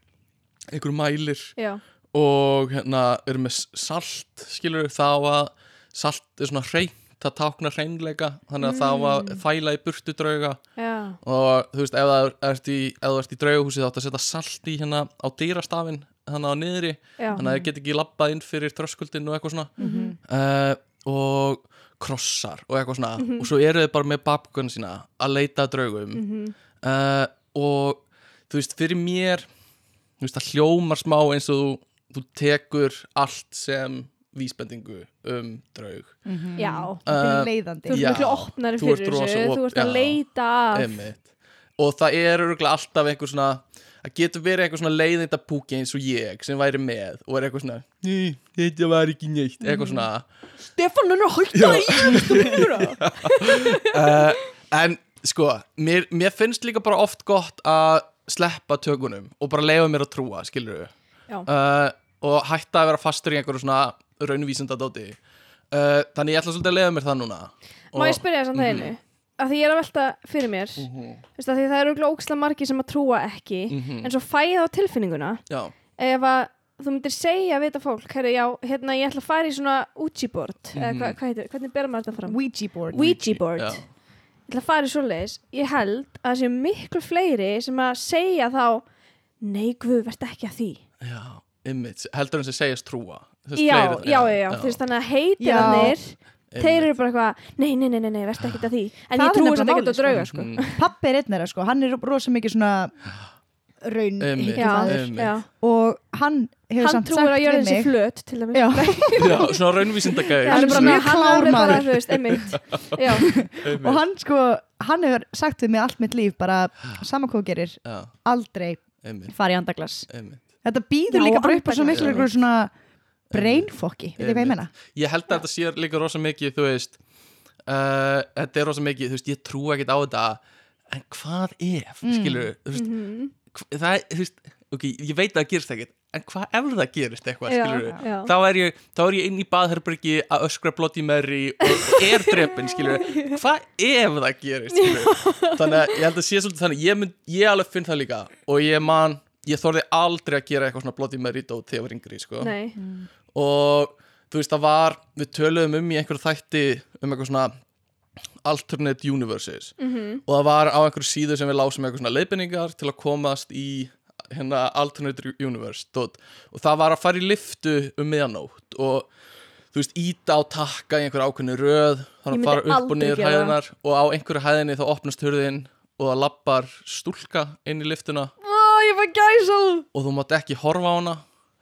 einhver mælir. Já, og hérna eru með salt skilur þá að salt er svona hreint það táknar hreinleika þannig að Mm. að þæla í burtu drauga. Já, og þú veist ef það ert í, í draugahúsi þá átt að setja salt í hérna á dýrastafinn þannig á niðri. Já. Þannig að það get ekki labbað inn fyrir tröskuldin og eitthvað svona. Mhm. uh, og krossar og eitthvað svona. Og svo eru þið bara með babkun sína að leita draugum. Mhm. uh, og þú veist, fyrir mér þú veist, það hljómar smá eins og þú, þú tekur allt sem vísbendingu um draug. Já, Þetta Uh, er leiðandi. Þú ert miklu opnari þú ert fyrir þessu. Þú ert að leita og það er örgulega alltaf einhver svona það getur verið eitthvað svona leiðinda púki eins og ég sem væri með og er eitthvað svona "Nei, þetta var ekki neitt. Eitthvað svona. Stefán er að hætta í uh, en sko mér, mér finnst líka bara oft gott að sleppa tökunum og bara leifa mér að trúa skilur Já. uh, og hætta að vera fastur í einhverju svona raunvísinda dóti uh, þannig ég ætla svolítið að leifa mér það núna. Má ég spyrja þess að það einu að því ég er að velta fyrir mér. Mm Mhm. að því það eru ógislega margir sem að trúa ekki Mhm. en svo fæða á tilfinninguna. Já, ef að þú myndir segja við þetta fólk herri, já, hérna ég ætla að fara í svona Ouija board eða Mhm. hvað, hvað heitir, hvernig ber maður þetta fram? Ouija board. Ouija board. Já, ég ætla að fara í svoleiðis. Ég held að það séu miklu fleiri sem að segja þá nei guð, verð ekki að því. Já, ymmit heldur en sem segjast trúa Veist, já, fleiri- já, já, já, þú veist þannig að heitirannir þeir eru bara eitthvað nei, nei, nei, nei, nei verð ekki að því. En Það ég trúi samt ekki málið, að drauga sko. Mm, Pappi er einn þeirra sko, hann er rosa mikið svona raun Einmitt. já, Einmitt. já. og hann hefur hann samt trúir sagt að við jörðin sé mig. flöt til dæmis. Já, já, svona raunvísinda Já, gæði Hann er bara mjög hann klár alveg bara, maður. þú veist, einmitt. Já, og hann sko hann hefur sagt við mig allt mitt líf bara saman hvað þú gerir, já, aldrei fara í andaglas. Einmitt. Þetta býður líka bara upp á svo miklu svona brainfokki, veit þið hvað ég meina? ég held að þetta sé líka rosa mikið þú veist uh, þetta er rosa mikið, þú veist, ég trú ekkert á þetta en hvað ef, mm. skilur þú veist, Mhm. hva- það er, þú veist ok, ég veit að það gerist ekkert en hvað ef það gerist eitthvað, skilur já. þá er ég, þá er ég inn í baðherbergi að öskra Bloody Mary og, er drepin, skilur hvað ef það gerist, skilur þannig að ég held að sé svolítið þannig ég, mynd, ég alveg finn það líka og ég man, ég þorði aldrei að gera eitthvað svona Mary dót þegar ég var yngri, sko. Nei, og þú veist það var við töluðum um í einhverju þætti um eitthvað svona alternate universes. Mhm. og það var á einhverju síðu sem við lásum eitthvað svona leiðbenningar til að komast í hérna alternate universe dot. og það var að fara í liftu um miðanótt og þú veist íta á takka í einhverju ákveðni röð þannig að fara upp og niður hæðinar og á einhverju hæðinni þá opnast hurðin og það lappar stúlka inn í liftuna ó, og þú mátt ekki horfa á hana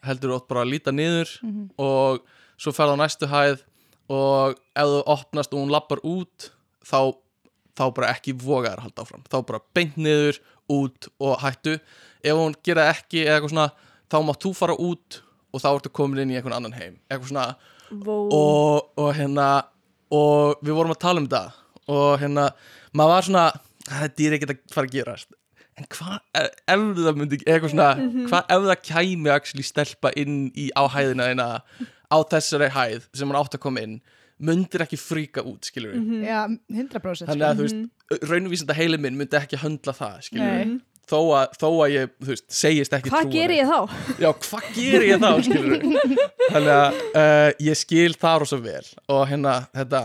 heldur átt bara að líta niður og svo ferð á næstu hæð og ef þú opnast og hún lappar út þá, þá bara ekki voga þær að halda áfram. Þá bara beint niður, út og hættu. Ef hún gera það ekki eða eitthvað svona þá mátt þú fara út og þá ertu komin inn í einhvern annan heim. Eitthvað svona. Og, og hérna og við vorum að tala um þetta og hérna, maður var svona þetta er ekkert að fara að gerast en hvað ef ef það myndi eitthvað svona, hvað ef það kæmi actually stelpa inn í á hæðina þeina á þessari hæð sem hann átt að koma inn myndir ekki fríka út, skilur við Já, 100% þannig að þú veist, raunvísenda heili minn myndi ekki höndla það, skilur við þó að, þó að ég, þú veist, segist ekki hvað ger ég þá? Já, hvað ger ég þá, skilur Þannig að uh, ég skil það rosa vel og hérna, þetta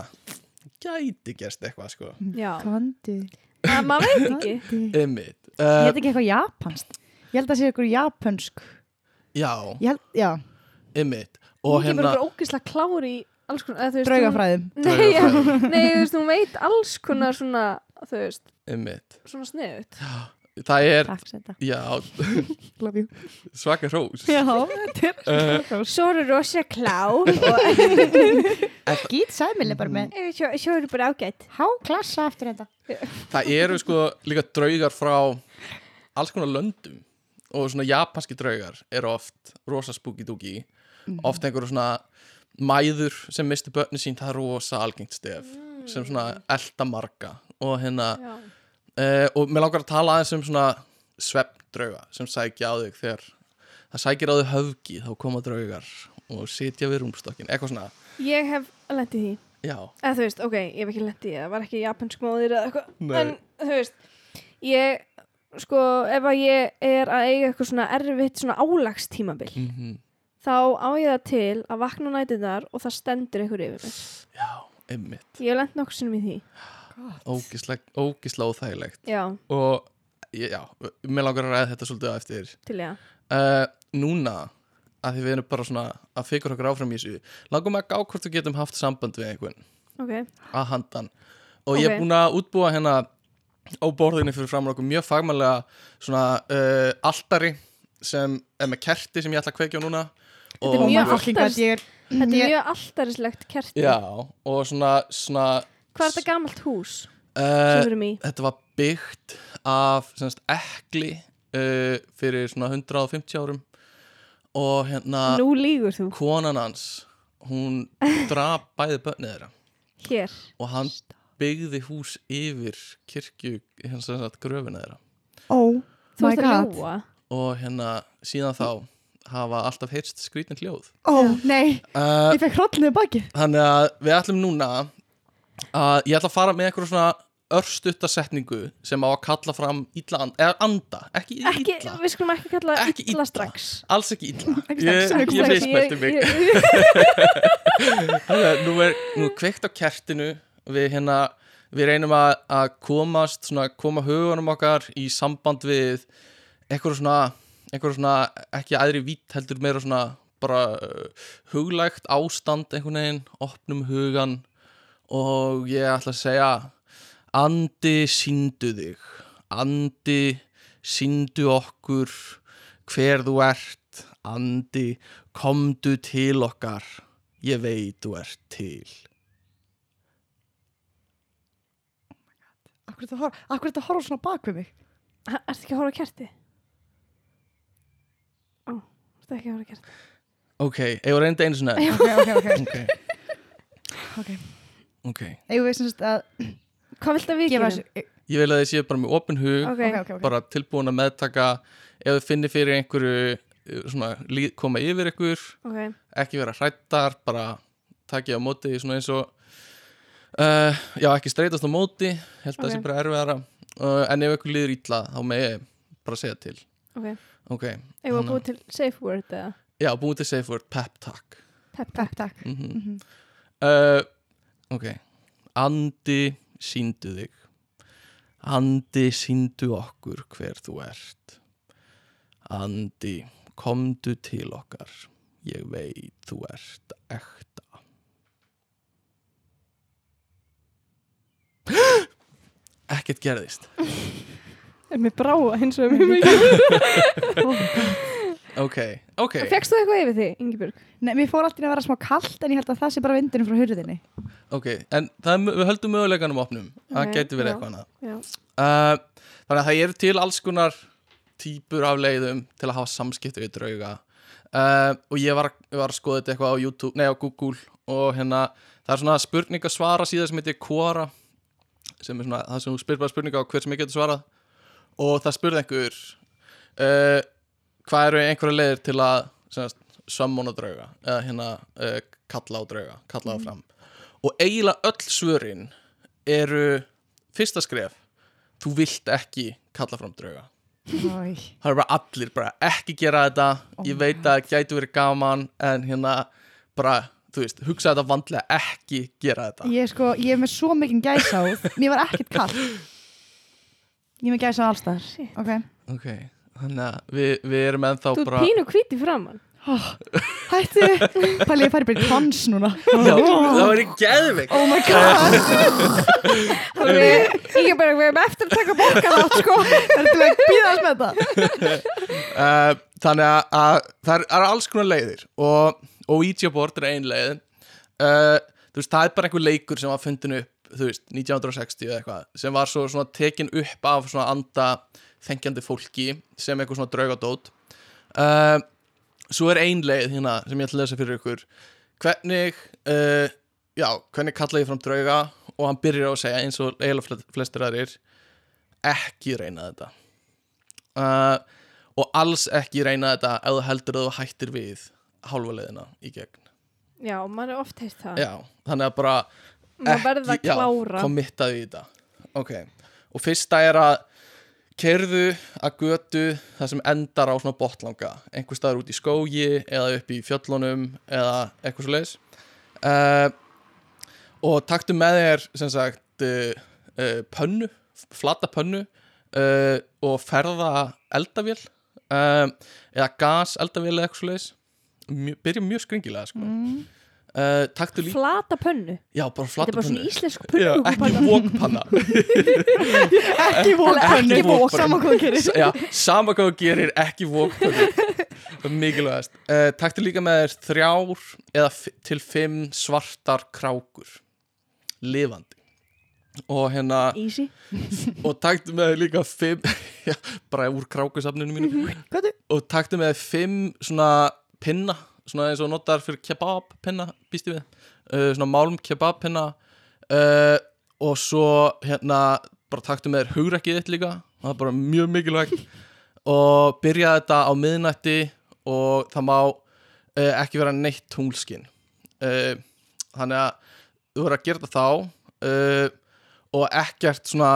gæti gerst eitthvað, sko. Já, Kondi maður veit ekki Ég uh, held ekki eitthvað japanskt. Ég held að það sé eitthvað japansk Já, Ég held, já, Og ég er hérna, bara ógislega klár í alls konar eða, þú veist, draugafræðum hún- nei, já, Draugafræði. nei, þú veist, hún veit alls konar svona, þú veist, einmitt. svona sniðut Það er, Takk setta. Já, Love you. Svaka hrós. Uh, er svo eru rosa klár. Gít sæmileg bara með? Svo, svo eru bara ágætt Há klassa aftur þetta. Það eru sko líka draugar frá alls konar löndum og svona japanski draugar eru oft rosa spooky dooky oft einhverju svona mæður sem misti börni sín, það er rosa algengt stef sem svona elda marga og hérna já, uh, og mér langar að tala aðeins um svona svefndrauga sem sækja á þig þegar það sækir á þig höfgi þá koma draugar og sitja við rúmstokkin eitthvað svona, Ég hef lent í því. Já, eða þú veist, ok, ég hef ekki lent í því það var ekki japansk móðir eða eitthvað. En þú veist, ég sko, ef að ég er að eiga eitthvað svona erfitt svona álagstímabil mm þá á ég það til að vakna á nætunar og það stendur einhver yfir mig já, einmitt. Ég hef lent nokkur sinnum í því ógislega, ógislega óþægilegt. Já, og ég- já, mér langar að ræða þetta svolítið á eftir. Til ég uh, núna að því við erum bara svona að fikra okkur áfram í þessu langum að gá hvort við getum haft samband við einhvern. Ok, að handan. Og ég er búin að útbúa hérna á borðinni fyrir framan okkur mjög fagmannlega svona uh, altari sem er með kerti sem ég ætla að kveikja núna. Þetta er mjög er er alltarislegt kerti. Já, og svona, svona hvað er þetta gamalt hús uh, þetta var byggt af semst, ekli uh, fyrir svona 150 árum. Og hérna nú lígur þú. konan hans hún draf bæði börnið þeirra. Hér. Og hann byggði hús yfir kirkju hérna sem sagt gröfina þeirra. Oh þú my ert að god. ljúa og hérna síðan þá hafa alltaf heyrst skrítin hljóð. Oh nei, uh, ég fekk hrollnið baki þannig að við ætlum núna að ég ætla að fara með eitthvað svona örstutta setningu sem á að kalla fram illa anda, eða anda, ekki, ekki, illa við skulum ekki kalla Ekki illa illa. strax. alls ekki illa. Ekki ég, strax, ég, ekki mismælti mig. Þannig að nú er nú kveikt á kertinu. Við hérna við reynum að, að komast svona, koma hugunum okkar í samband við eitthvað svona, eitthvað svona ekki aðri vít heldur meira svona bara uh, huglægt ástand einhvern veginn, opnum hugan og ég ætla að segja andi síndu þig. Andi síndu okkur hver þú ert. Andi komdu til okkar. Ég veit þú ert til. Akkur þetta horf, akkur þetta horf svona bak við mig? Ertu ekki að horfa á kerti? Ó, ertu ekki að horfa á kerti? ok, ég var reynda einu svona Ok, ok, ok, ok, ok ok. Eigum við sem sagt að Hvað viltu að við gefa ég vil að þið séu bara með opin hug Ok, Ok, ok, ok bara tilbúin að meðtaka. Ef þið finnir fyrir einhverju uh, svona, lí- koma yfir ykkur ekki vera hrættar bara takið á móti eins og uh, já, ekki streytast á móti held að það sé bara erfiðara. Uh, en ef ykkur líður ítla þá með ég bara segja til. Ok. Ok, Ég var Þannig- búið til safe word eða? Já, búið til safe word pep talk. Pep Takk, takk mm Mhm. uh, ok. Andi síndu þig. Andi síndu okkur hver þú ert. Andi komdu til okkar. Ég veit þú ert ekta. Ekkert gerðist. Er mér bráa hins og mér mikið ok, ok. Fekst þú eitthvað yfir því, Ingibjörg? Nei, mér fór alltaf að vera smá kallt en ég held að það sé bara vindinu frá hurðinni. Ok, en það, er við höldum möguleikanum opnum. Það geti verið eitthvað annað. uh, Þannig að það eru til alls konar típur af leiðum til að hafa samskipti við drauga. Uh, og ég var, var að skoða þetta eitthvað á YouTube, nei á Google og hérna það er svona spurningasvara síða sem heitir Quora sem er svona það sem þú spyrir bara spurninga á hver sem ég getur svarað. Og það spurði einhver uh, hvað eru einhverja leiðir til að sammóna drauga? Eða hérna uh, kalla á drauga, kalla á fram. Og eiginlega öll svörin eru fyrsta skref þú vilt ekki kalla fram drauga. Æ, það er bara allir bara ekki gera þetta Oh ég veit að gæti verið gaman en hérna bara, þú veist, hugsa þetta vandlega ekki gera þetta. Ég er sko, ég er með svo mikinn gæsáð Mér var ekkert kallt Ég er með gæsáð allstaðar Shit. Ok. Ok, þannig að við, við erum ennþá þú er bara pínu hvít í framann Hættu. Pæli, ég færi bara í dans núna. Já, það væri geðvik Oh my god. Ingibjörg, við erum eftir að taka bókan átt sko. Það er til að býða að með þetta uh, þannig að, að það er, er alls konar leiðir og, og Ouija board er ein leið uh, þú veist, það er bara einhver leikur sem var fundin upp þú veist, 1960 eða eitthvað sem var svo svona tekin upp af svona anda þengjandi fólki sem eitthvað svona draugadót. Uh, svo er ein leið hérna sem ég ætla að lesa fyrir ykkur. Hvernig uh, já, hvernig kalla ég fram drauga? Og hann byrjar á að segja eins og eiginlega fle- flestir aðrir ekki reyna þetta. Uh, og alls ekki reyna þetta ef þú heldur að þú hættir við hálfa leiðina í gegn. Já, maður er oft heilt það. Já, þannig að bara verður að já, klára. kommittaðu í þetta. Ok, og fyrsta er að kerðu að götu það sem endar á svona botlanga einhver staðar út í skógi eða upp í fjöllunum eða eitthvað svo leiðis uh, og taktu með þér sem sagt uh, uh, pönnu, flata pönnu og ferða eldavél eða gas eldavél eða eitthvað svo leiðis Mjö, byrja mjög skringilega sko. Mm. Uh, taktu líka Flata pönnu? Já, bara Þetta flata er bara svona pönnu. íslensk Já, ekki pönnu vókpanna Ekki vókpannu Ekki vókpannu. Sama hvað gerir. Já, sama hvað gerir, ekki vókpannu Það er mikilvægast. Uh, Taktu líka með þér þrjár eða til fimm svartar krákur. Lifandi. Og hérna Easy. Og taktu með þér líka fimm já, bara úr krákusafninu mínu. Hvað þú? og taktu með þér fimm svona pinna svona eins og notar fyrir kebab pinna býst ég við? Uh, svona málm kebab pinna uh, og svo hérna bara taktu með þér hugrekkið þitt líka. Það er bara mjög mikilvægt. Og byrja þetta á miðnætti og það má uh, ekki vera neitt tunglskin. Uh, þannig að þú verður að gera þetta þá og ekkert svona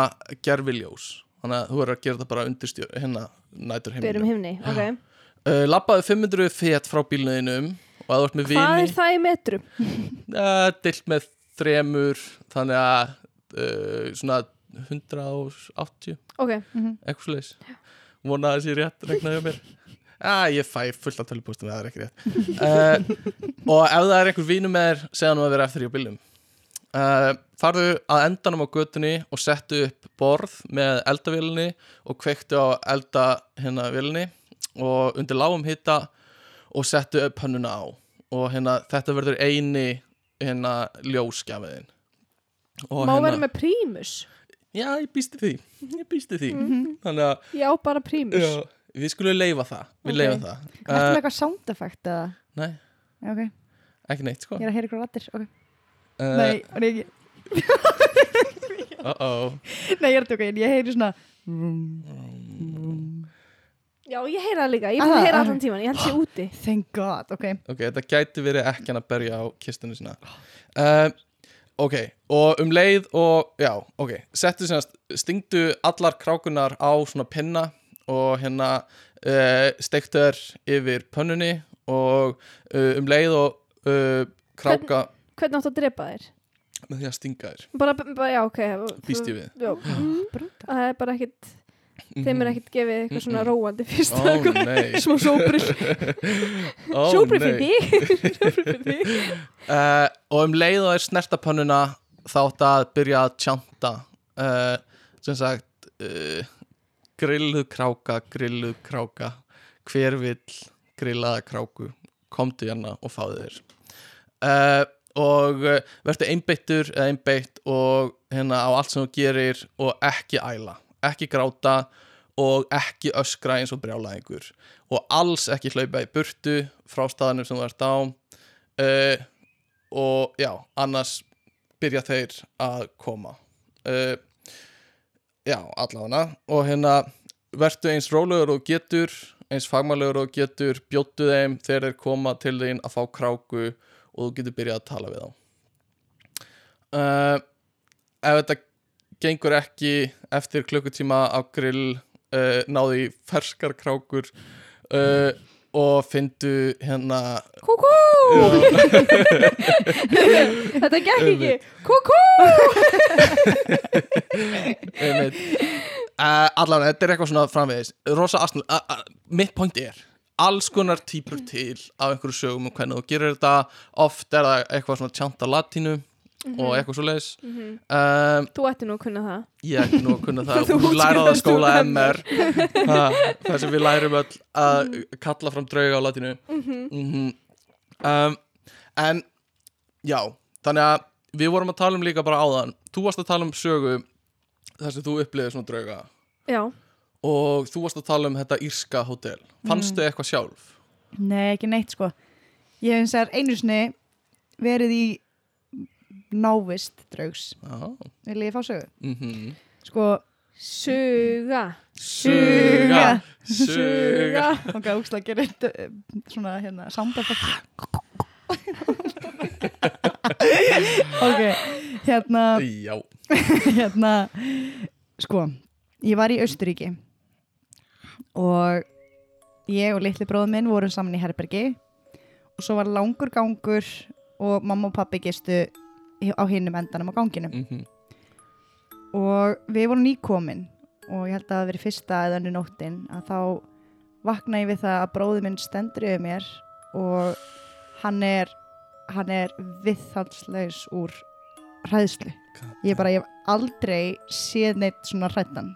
gerfiljós þannig að þú verður að gera þetta bara undir hérna nætur Byrjum heiminu himni, ok uh, Lappaðu 500 fet frá bílnuðinum og að þú ert með Hvað vini er það í metrum? uh, dilt með þremur þannig að uh, svona 180 Ok, eitthvað sliðis vona að það sé rétt regnaði á mér. Ah, ég fæ fullt af tölupústum eða það er ekki rétt. Uh, og ef það er einhver vínum með þér segja nú að vera eftir í bílnum. Farðu að endanum á götunni og settu upp borð með eldavélinni og kveiktu á elda hérna og undir lágum hitta og settu upp hönnuna á. Og hérna þetta verður eini hérna ljósgjafiðin og má hérna, vera með prímus? Já ég býsti því. Ég býsti því. Þannig að Já, bara prímus. Já, við skulum leifa það. Við Ok. leifum það. Ertu með uh, eitthvað sound effect eða? Nei, Já, ok, ekki neitt sko. Ég er að heyra ykkur rattir okay. uh, Nei, nei, ekki uh -oh. Nei, ég er að tjóka, ég heyri svona Já, ég heyra það líka, ég búin að heyra aha. allan tíman, ég held sér úti. Thank God, ok. Ok, þetta gæti verið ekki hann að berja á kistunni sína. Uh, Ok, og um leið og Já, ok, settu semast Stingdu allar krákunar á svona pinna Og hérna uh, Steiktu þær yfir pönnunni Og uh, um leið og uh, Kráka Hvernig áttu að drepa þér? með því að stinga þér Bara, bara já, ok. Býst ég við. Það er bara ekkit Þeim er ekkit gefið eitthvað svona Mhm. róandi fyrst nei. Smá sóbril Ó, Sóbril nei. fyrir þig. Sóbril fyrir þig. Uh, og um leið og er snertapönnuna þátt að byrja að tjanta uh, sem sagt uh, grilluð kráka grilluð kráka. Hver vill grillaða kráku? Komdu hérna og fáðu þér. Og verður einbeittur eða einbeitt og hérna á allt sem þú gerir og ekki æla ekki gráta og ekki öskra eins og brjálæðingur og alls ekki hlaupa í burtu frá staðanum sem þú ert á. Uh, og já, annars byrja þeir að koma. Uh, já, allavega. Og hérna vertu eins rólegur og getur eins fagmælegur og getur bjóttu þeim þegar þeir koma til þín að fá kráku og þú getur byrjað að tala við þá. Uh, ef þetta gengur ekki eftir klukkutíma á grill uh, náðu í ferskar krákur uh, og fyndu hérna Kúkú! Þetta gekk ekki. Kúkú! Uh, allan, þetta er eitthvað svona framvegis. Rosa uh, mitt point er alls konar típur til af einhverju sögum og hvernig þú gerir þetta. Oft er það eitthvað svona tjanta latínu og eitthvað svo leis Mhm. um, Þú ætti nú að kunna það. ég ætti nú að kunna það. Þú og læra það að skóla MR það sem við lærum öll að kalla fram drauga á latínu. Mhm. um, en já, þannig að við vorum að tala um líka bara áðan. Þú varst að tala um sögu þar sem þú upplifið svona drauga. Já, og þú varst að tala um þetta írska hótel. Fannstu eitthvað sjálf? Nei, ekki neitt sko. Ég hef eins og einu sinni verið í návist draugs. Já, Vil ég fá sögu? mhm. Sko, suga. Suga. Suga. Ok, úkslega gerir uh, svona hérna soundeffekt Ok, hérna Já. hérna sko, ég var í Austuríki og ég og litli bróður minn vorum saman í herbergi og svo var langur gangur og mamma og pappi gistu á hinnum endanum á ganginum Mhm. og við vorum nýkomin og ég held að það verið fyrsta eða önnu nóttin að þá vakna ég við það að bróður minn stendur yfir mér og hann er hann er viðhalslaus úr hræðslu. Ég bara, ég hef aldrei séð neitt svona hrættan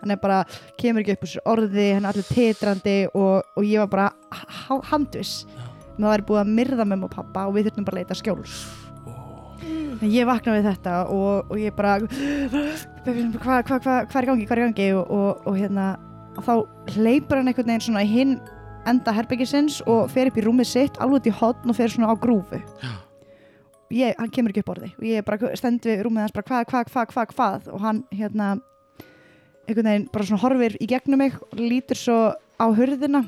hann er bara, kemur ekki upp úr sér orði hann er allir titrandi og, og ég var bara ha- handviss. Með það væri búið að myrða með og pappa og við þurftum bara að leita skjóls en ég vakna við þetta og, og ég bara hvað hva, hva, hva er gangi, hvað er gangi? Og, og, og hérna og þá hleypur hann einhvern veginn svona í hinn enda herbyggisins og fer upp í rúmið sitt alveg í hotn og fer svona á grúfu. Ég, hann kemur ekki upp orði og ég bara stend við rúmið hans bara hvað, hvað, hvað, hvað, hvað? Og hann hérna einhvern veginn bara svona horfir í gegnum mig og lítur svo á hurðina.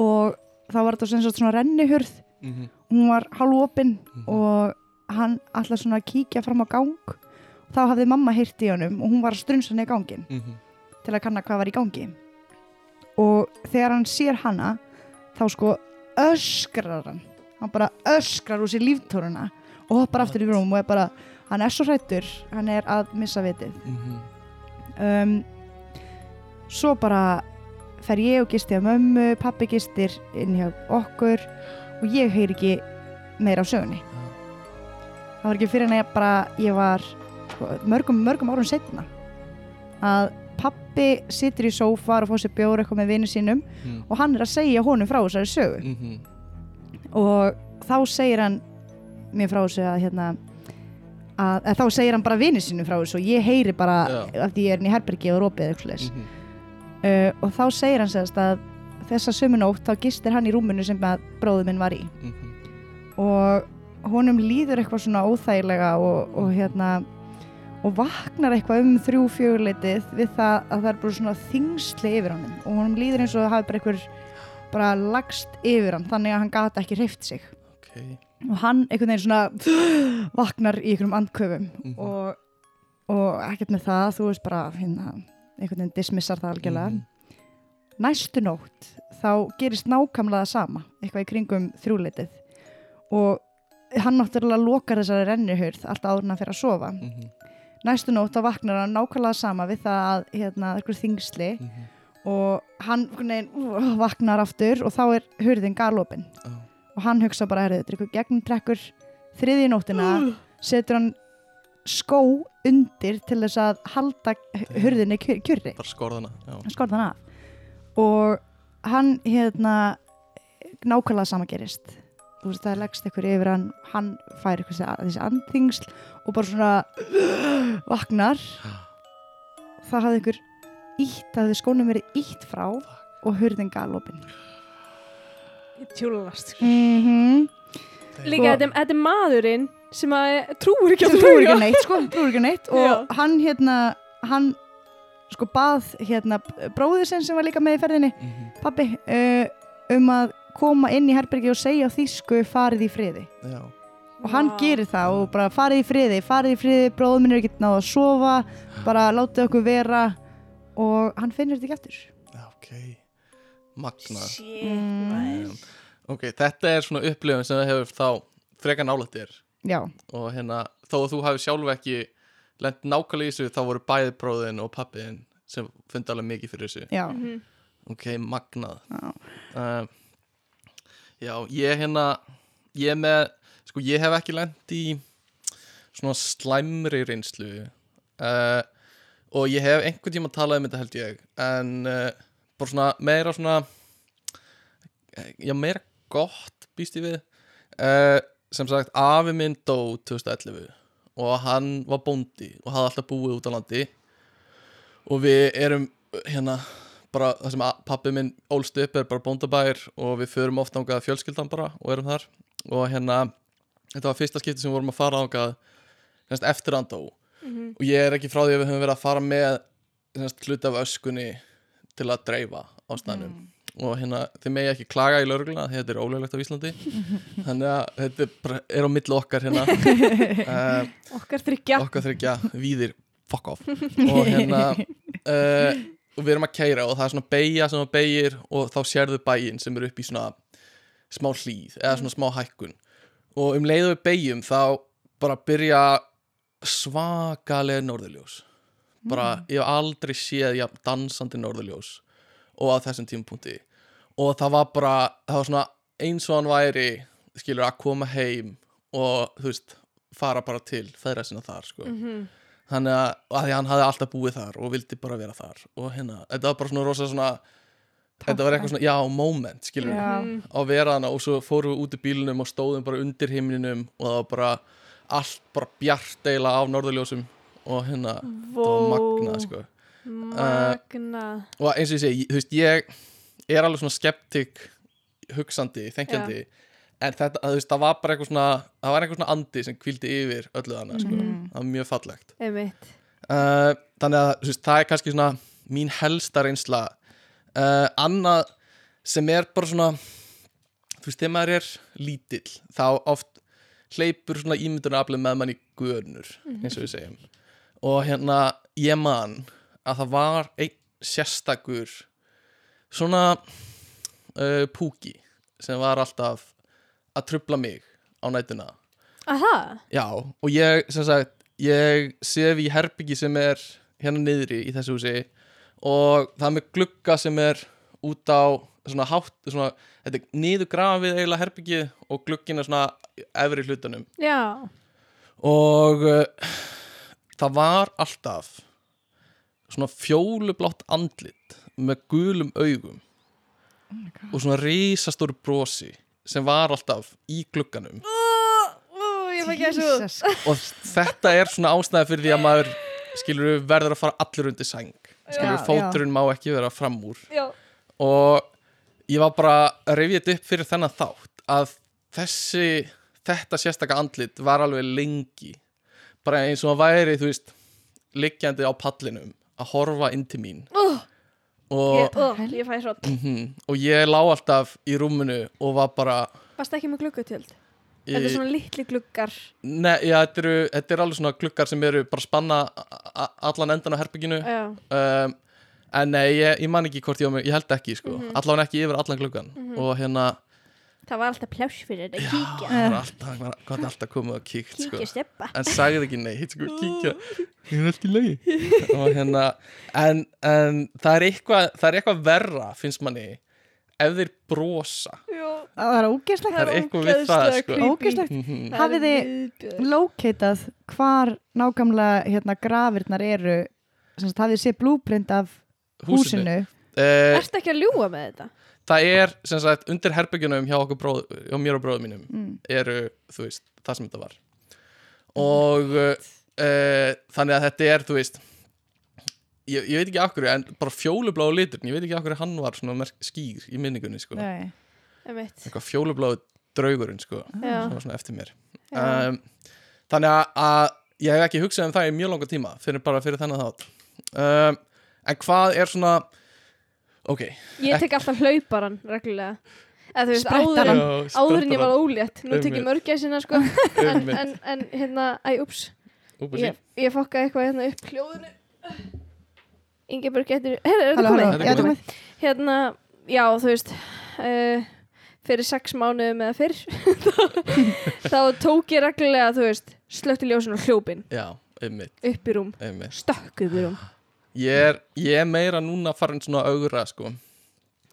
Og þá var þetta sem sagt svona rennihurð. Mhm. hún var hálfopin Mhm. og hann alltaf svona að kíkja fram á gang. Þá hafði mamma heyrt í honum og hún var að strunsa í gangin Mhm. til að kanna hvað var í gangi. Og þegar hann sér hana þá sko öskrar hann. Hann bara öskrar úr sér líftóruna og hoppar aftur í rúm og er bara hann er svo hrættur, hann er að missa vitið. Mhm. um, svo bara fer ég og gisti á mömmu pappi gistir inn hjá okkur og ég heyr ekki meira á sögunni það var ekki fyrir en ég bara ég var sko, mörgum, mörgum árum setna að pappi situr í sófar og fór sér bjór eitthvað með vinnu sínum Mhm. og hann er að segja honum frá þessari sögu Mhm. og þá segir hann mér frá þessu að hérna að, að þá segir hann bara vinnu sínum frá þessu og ég heyri bara Já. af því ég er inn í herbergi og ropið eitthvað leis Mhm. uh, og þá segir hann sérst að þessa sömunótt þá gistir hann í rúminu sem að bróður minn var í Mhm. og honum líður eitthvað svona óþægilega og, og hérna og vaknar eitthvað um þrjú fjöguleitið við það að það er bara svona þingsli yfir honum. Og honum líður eins og það hafi bara einhver bara lagst yfir hann þannig að hann gata ekki hreift sig. Ok. Og hann einhvern veginn svona vaknar í einhverjum andköfum Mhm. og, og ekkert með það þú veist bara hérna, einhvern veginn dismissar það algjörlega. Mhm. næstu nótt þá gerist nákvæmlega það sama eitthvað í kringum þrjúleitið og hann náttúrulega lokar þessari rennihurð alltaf áður en hann fyrir að sofa. Mhm. næstu nótt þá vaknar hann nákvæmlega sama við það að hérna, eitthvað þingsli Mhm. og hann veginn, uh, vaknar aftur og þá er hurðin galopin. Já. og hann hugsa bara, herrið, þetta eitthvað gegnumtrekkur. Þriði nóttina setur hann skó undir til þess að halda hurðinni kjur- kjurri. Skorðana af. Og hann hérna nákvæmlega sama gerist veist það leggst eitthvað yfir hann hann fær eitthvað þessi- andþingsl og bara svona vaknar það hafði einhver ítt að þið skónum verið ítt frá og hurðin galopin Tjúlast mm -hmm. Líka, þetta, er maðurinn sem að trúur ekki trúir ekki neitt sko, trúir ekki neitt og Já. hann hérna hann sko bað hérna bróður sinn sem var líka með í ferðinni Mhm. pabbi uh, um að koma inn í herbergi og segja á þýsku farið í friði. Já. Og hann Vá. gerir það og bara farið í friði farið í friði, bróður minn er ekki náða að sofa bara látið okkur vera og hann finnur þetta ekki eftir Já, ok. Magnað. Shit, Mm. Ok, þetta er svona upplifun sem það hefur þá frekar nálægt þér. Já, og hérna, þó að þú hafi sjálf ekki lent nákvæmlega í þessu, þá voru bæði bróðin og pappiðin sem fundi alveg mikið fyrir þessu. Já, Mhm. Ok, magnað. Já. uh, Já, ég hérna ég með, sko ég hef ekki lent í svona slæmri reynslu uh, og ég hef einhvern tíma talað um þetta held ég en uh, bara svona meira svona já meira gott býst ég við uh, sem sagt afi minn dó 2011 og hann var bóndi og hafði alltaf búið út á landi og við erum hérna bara það sem pappi minn ólst upp er bara bóndabæir og við förum oft ángað fjölskyldan bara og erum þar. Og hérna þetta var fyrsta skipti sem við vorum að fara ángað eftir hann dó Mhm. og ég er ekki frá því að við höfum verið að fara með semst, hluti af öskunni til að dreifa á staðnum. Og hérna, þið megi ekki klaga í laurugluna þetta er ólöglegt á Íslandi. Þannig að þetta er, er á milli okkar hérna. Uh, Okkar þryggja okkar þryggja víðir fuck off. Og hérna uh, og við erum að keira og það er svona beigja sem að beigir og þá sérðu bæinn sem er upp í svona smá hlýð eða svona smá hækkun. Og um leiðu við beigjum þá bara byrja svakalega norðurljós. Bara ég hef aldrei séð jafn dansandi norðurljós og á þessum tímapunkti. Og það var bara það var svona eins og hann væri skilur að koma heim og þú veist fara bara til feðra sinna þar sko. Mhm. Þannig að, að hann hafði alltaf búið þar og vildi bara vera þar. Og hérna, þetta var bara svona rosa svona þetta var eitthvað svona, já, moment skilur Já. Mhm. á veraðana og svo fórum við út í bílunum og stóðum bara undir himninum og það var bara allt bara bjart eiginlega af norðurljósum og hérna, það var magnað sko. Magnað. Og eins og ég segi, þú veist, ég er alveg svona skeptik hugsandi, þenkjandi en þetta, þú veist, það var bara eitthvað svona það var eitthvað svona andi sem kvildi yfir öllu þannig, sko, það var mjög fallegt. Uh, þannig að þú veist, það er kannski svona mín helsta reynsla. Uh, annað sem er bara svona þú veist, þegar maður er lítill þá oft hleypur svona ímyndunaraflið með mann í gönur eins og við segjum. Og hérna ég man að það var einn sérstakur svona uh, púki sem var alltaf að trubla mig á nætuna. Aha, Já, og ég, sem sagt, ég sef í herbyggi sem er hérna niðri í þessu húsi og það er með glugga sem er út á svona hátt, svona, þetta er niður grafið eiginlega herbyggið og glugginn er svona efri hlutanum. Já. Og uh, það var alltaf svona fjólublátt andlit með gulum augum og svona risastóru brosi sem var alltaf í glugganum. Og þetta er svona ástæði fyrir því að maður skilur verður að fara allur undir sæng. Skilur Já, fóturinn má ekki vera fram úr. Já, og ég var bara að rifja þetta upp fyrir þennan þátt að þessi þetta sérstaka andlit var alveg lengi. Bara eins og að væri þú veist liggjandi á pallinum að horfa inn til mín. Og, ég, ó, ég fæ svo Mhm, og ég lá alltaf í rúminu og var bara Varst ekki með gluggatjöld? Þetta er svona litli gluggar. Nei, já, þetta, eru, þetta er alveg svona gluggar sem eru bara spanna allan endan á herbygginu um, en nei, ég, ég man ekki hvort ég á mig, ég held ekki sko, allan ekki yfir allan gluggan og hérna, það var alltaf pláss fyrir þetta já, Kíkja, það var alltaf, það var gott alltaf komið og kíkt sko, kíkja steppa en sagði ekki neitt sko, kíkja, ég er alltaf lagi. Og hérna, en, en það er eitthvað, það er eitthvað verra finnst manni, ef þeir brosa. Já, Það er ógeðslegt. Það er eitthvað við það, sko. Ógeðslegt. Það er Hafið þið lókeitað hvar nákvæmlega hérna grafirnar eru? Hafið þið séð blúprint af húsinu, Eh, Ertu ekki að ljúga með þetta? Það er sem sagt undir herbyggjunum hjá okkur bróð, hjá mér og bróðum mínum Mm. eru, þú veist, það sem þetta var. Og uh, þannig að þetta er, þú veist ég, ég veit ekki akkur en bara fjólubláu liturinn, ég veit ekki akkur hann var svona skýr í minningunni sko. Eitthvað fjólubláu draugurinn sko, sem var svona eftir mér. Um, þannig að, að ég hef ekki hugsað um það í mjög langa tíma fyrir bara fyrir þennan þátt. Um, en hvað er svona ok. Ég tek alltaf hlauparan reglulega. Eða þú veist, áður en, áður en ég var ólétt. Nú tek ég mörgæsina sko. En, en, en hérna, æ, ups. Ég, ég fokkaði eitthvað hérna upp hljóðinu. Ingeborg getur Herra, er þetta komið? já, komið. Hérna, já, þú veist uh, Fyrir sex mánuðum eða fyrr Þá tók ég reglulega, þú veist Slökti ljósin og hljópin já, upp í rúm. Stökk upp í rúm ég er, ég er meira núna farin svona augra sko.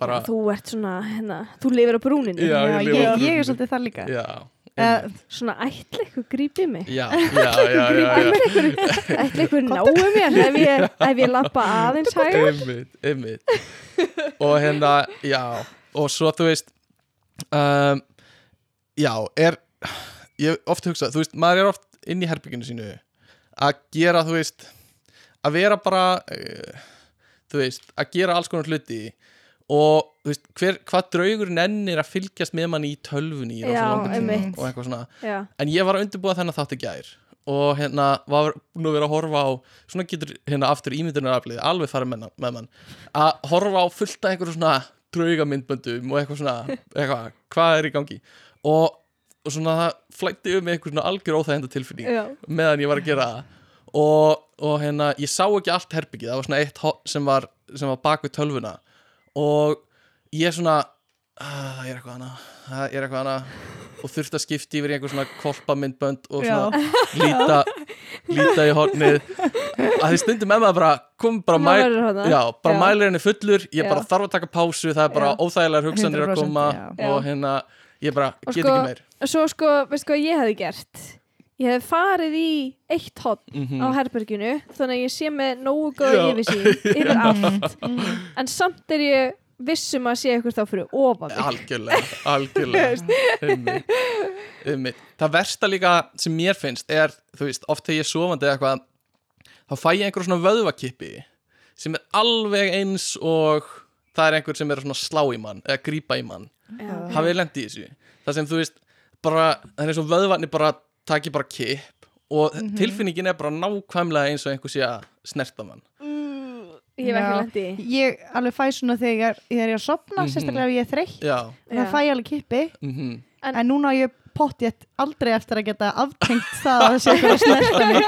Bara, Þú ert svona, hérna, þú lifir á brúninu Já, ég ég, lifa á ég, brúnni. er svolítið það líka. Já, uh. Svona ætla ykkur grípið mig? Já, já, já, já, já. Ætla ykkur náu mér? Ef ég, ef ég lappa aðeins hægur einmitt, einmitt. Og hérna, já og svo þú veist um, já, er ég hef oft hugsað, þú veist, maður er oft inn í herbygginu sínu að gera, þú veist að vera bara uh, þú veist, að gera alls konar hluti og þú veist, hver, hvað draugur nennir að fylgjast með manni í rosa Já, einmitt. og eitthvað svona. Já, en ég var að undirbúa þennan þátt í gær og hérna var nú verið að horfa á svona getur hérna aftur ímyndunaraflið alveg farið með, með mann að horfa á fullt af einhverju svona draugamyndböndum og eitthvað svona eitthvað, hvað er í gangi? Og, og svona það flætti um eitthvað svona algjör óþægenda tilfinning meðan ég var að gera það og, og hérna, ég sá ekki allt herbyggið það var svona eitt sem var, sem var bak við tölvuna og ég svona að, ég er eitthvað hana að, ég er eitthvað hana og þurfti að skipta yfir einhver svona kolpamyndbönd og svona líta, líta í hornið að því stundum maður bara kom bara mæ, Maður verður þarna. já, bara Já. mælirinn er fullur ég Já. bara þarf að taka pásu, það er bara Já. óþægilegar hugsanir að 100%, koma já. og Já. hérna, ég bara get sko- ekki meir Svo sko, veistu hvað ég hefði gert? Ég hefði farið í eitt hot mm á herberginu þannig að ég sé með nógu góða yfirsýn yfir allt. En samt er ég vissum að sé eitthvað þá fyrir ofan algjörlega, algjörlega. Einmitt, einmitt. það versta líka sem mér finnst er, þú veist, oft þegar ég er sofandi eða eitthvað, þá fæ ég einhver svona vöðvakippi sem er alveg eins og það er einhver sem er svona slá í mann eða grípa í mann, hafið lendi í þessu? Það sem þú veist, bara það er eins og vöðvarnir bara taki bara kipp og tilfinningin er bara nákvæmlega eins og einhver sé að snerta mann. Ég hef ekki lendi í Ég alveg fæ svona þegar ég er að sopna, Mhm. sérstaklega ef ég er þreytt já, það fæ ég alveg kippi. Mhm. En- en, núna ég pottjett aldrei eftir að geta aftengt það að það sé eitthvað að snerta mig.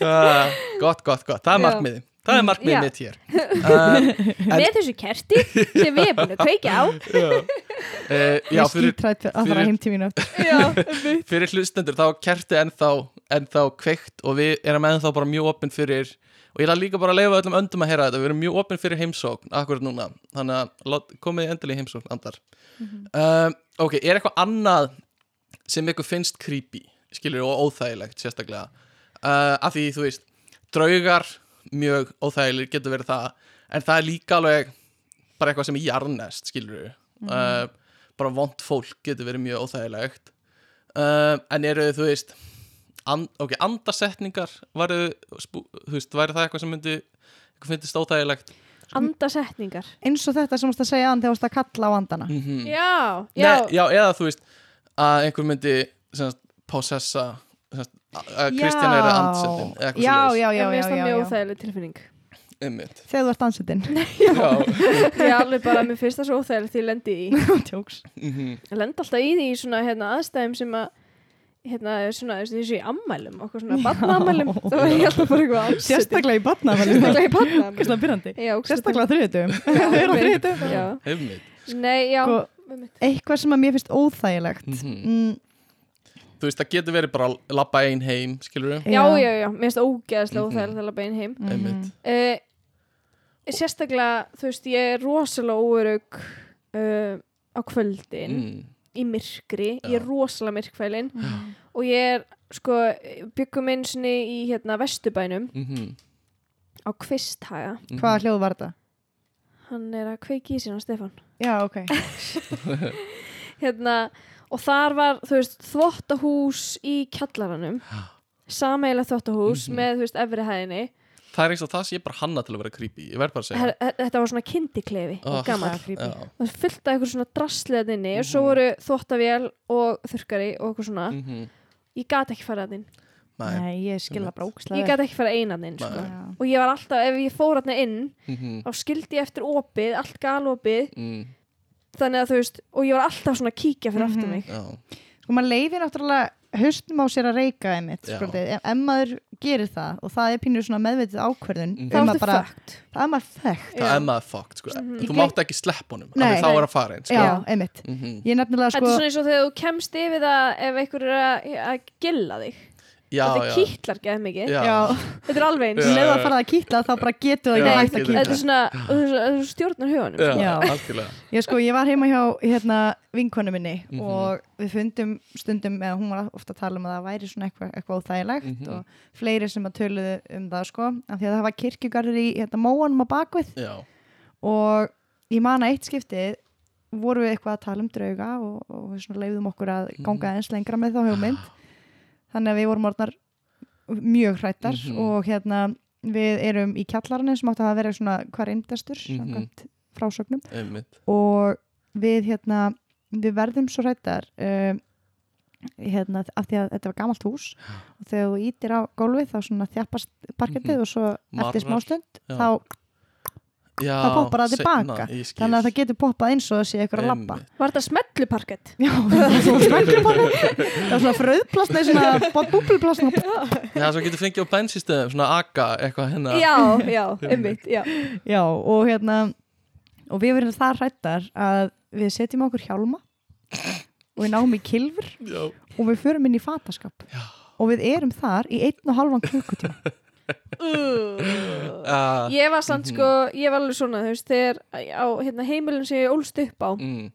Uh, gott, gott, gott, það er markmiði Það er markmiðið Já. mitt hér. Uh, Með þessu kerti sem við erum búin að kveikja á. Uh, Já, ég fyrir, skítrætt að fara fyrir- heim til mín aftur. Já, fyrir hlustendur þá er kerti ennþá, ennþá kveikt og við erum ennþá bara mjög opinn fyrir og ég er líka bara að leifa öllum öndum að heyra þetta. Við erum mjög opinn fyrir heimsókn akkurat núna. Þannig að komið endilega í heimsókn andar. Um, Ok, er eitthvað annað sem ykkur finnst creepy? Skilur og óþægilegt sérstaklega. Uh, af því þú veist draugar mjög óþægilegir getur verið það. En það er líka alveg bara eitthvað sem er jarnest skilur uh, bara vond fólk getur verið mjög óþægilegt. Uh, en eru þú veist and, ok, andasetningar spú, þú veist, væri það eitthvað sem myndi eitthvað finnst óþægilegt? Andasetningar. Eins og þetta sem þú varst að segja aðan þegar þú varst að kalla á andana. Mm -hmm. Já, já, Nei, já, eða þú veist að einhver myndi sem sagt, possessa að Kristján er eða eitthvað já, já, já, já, já, það þegar þú ert ansettin já. Ég er alveg bara, mér finnst það svo óþægilegt því ég lendi í. Mhm. Ég lendi alltaf í því í svona hérna, aðstæðum sem að hérna, svona, þessu í ammælum okkur svona barnaamælum þá var ég alltaf bara eitthvað ansettin sérstaklega í batnaðvæli Sérstaklega í Já, sérstaklega þriðutum við erum á þriðutum. Nei, já, Sko, eitthvað sem að mér finnst óþægilegt Mhm. mm, þú veist, það getur verið bara að labba ein heim skilur já, já, já, mér finnst það ógeðslega Mhm. óþægilegt að labba inn heim mhm. Einmitt. uh, Sérstaklega, þú veist, ég er rosalega óörug uh, á kvöldin mm. í myrkri, ég er rosalega myrkfælin Mhm. og ég er, sko, byggum einu sinni í hérna vesturbænum Mm á Kvisthaga hvaða hljóð var þetta? hann er að kveiki í sína Stefán já, ok hérna, og þar var þú veist, þvottahús í kjallaranum sameiginlega þvottahús Mhm. með, þú veist, efri hæðinni það er eins og það sé bara hanna til að vera creepy ég verð bara að segja Her, þetta var svona kindiklefi Oh. og gammal Það af eitthvað svona drasslið inni og svo Mhm. voru þvottavél og þurkari og eitthvað svona Mhm. ég gat ekki farað inn Nei. nei, ég skilða bara ógslag ég gat ekki farað einan inn sko. Og ég var alltaf, ef ég fór hann inn Mhm. þá skildi ég eftir opið, allt galopið Mm. Þannig að þú veist, og ég var alltaf svona að kíkja fyrir aftur Mhm. mig Já. sko maður leifir náttúrulega haustum á sér að reyka einmitt sko, ef, ef maður gerir það og það er pínur svona meðvitið ákverðun þá um ertu að bara, það er maður þekkt það er maður fucked sko. Mhm. þú Ég mátt ekki slepp honum Nei. af því þá er að fara einn sko. já, einmitt Mhm. ég nefnilega Þetta sko er svona eins og þegar þú kemst yfir það ef einhver er að, að gilla þig já, þetta já. kýtlar geð mikið þetta er alveg eins. Leið að fara að kýtla þá bara getur það ekki að kýtla. þetta er svona þú þú stjórnar huganum Já, sko. Ég sko, ég var heima hjá hérna, vinkonu minni Mhm. og við fundum stundum, eða hún var ofta að tala um að það væri svona eitthvað, eitthvað óþægilegt Mhm. og fleiri sem að töluðu um það sko, af því að það var kirkjugarður í hérna, móanum á bakvið já, og ég man að eitt skiptið voru við eitthvað að tala um drauga og, og svona leiðum okkur að ganga Mhm. eins lengra með þá hugmynd þannig að við vorum orðnar mjög hrættar Mhm. og hérna við erum í kjallarinn sem átti að vera svona hvar eindastur Mhm. samkvæmt frásögnum einmitt og við hérna við verðum svo hrættar um, hérna, af því að þetta var gamalt hús og þegar þú ítir á gólfið þá svona þjappast parkettið og svo eftir Marrar. smástund Já. þá, Já, þá poppar það seinna, tilbaka. þannig að það getur poppað eins og það sé ykkur að labba Einmitt. Var þetta smelluparkett? Já, það smekkluparkett það var svona fröðplast nei svona búbluplast Já, svo getur fengið á bensistöðum, svona aga, eitthvað hérna Já, já, einmitt, já. Já, og hérna og við verðum það hrættar að við setjum okkur hjálma og við náum í kilfur Já. og við förum inn í fataskap Já. og við erum þar í einn og halvan klukkutíma Uh. Ég var samt sko, ég var alveg svona, þú veist, þegar á hérna, heimilin sem ég ólst upp á, mm,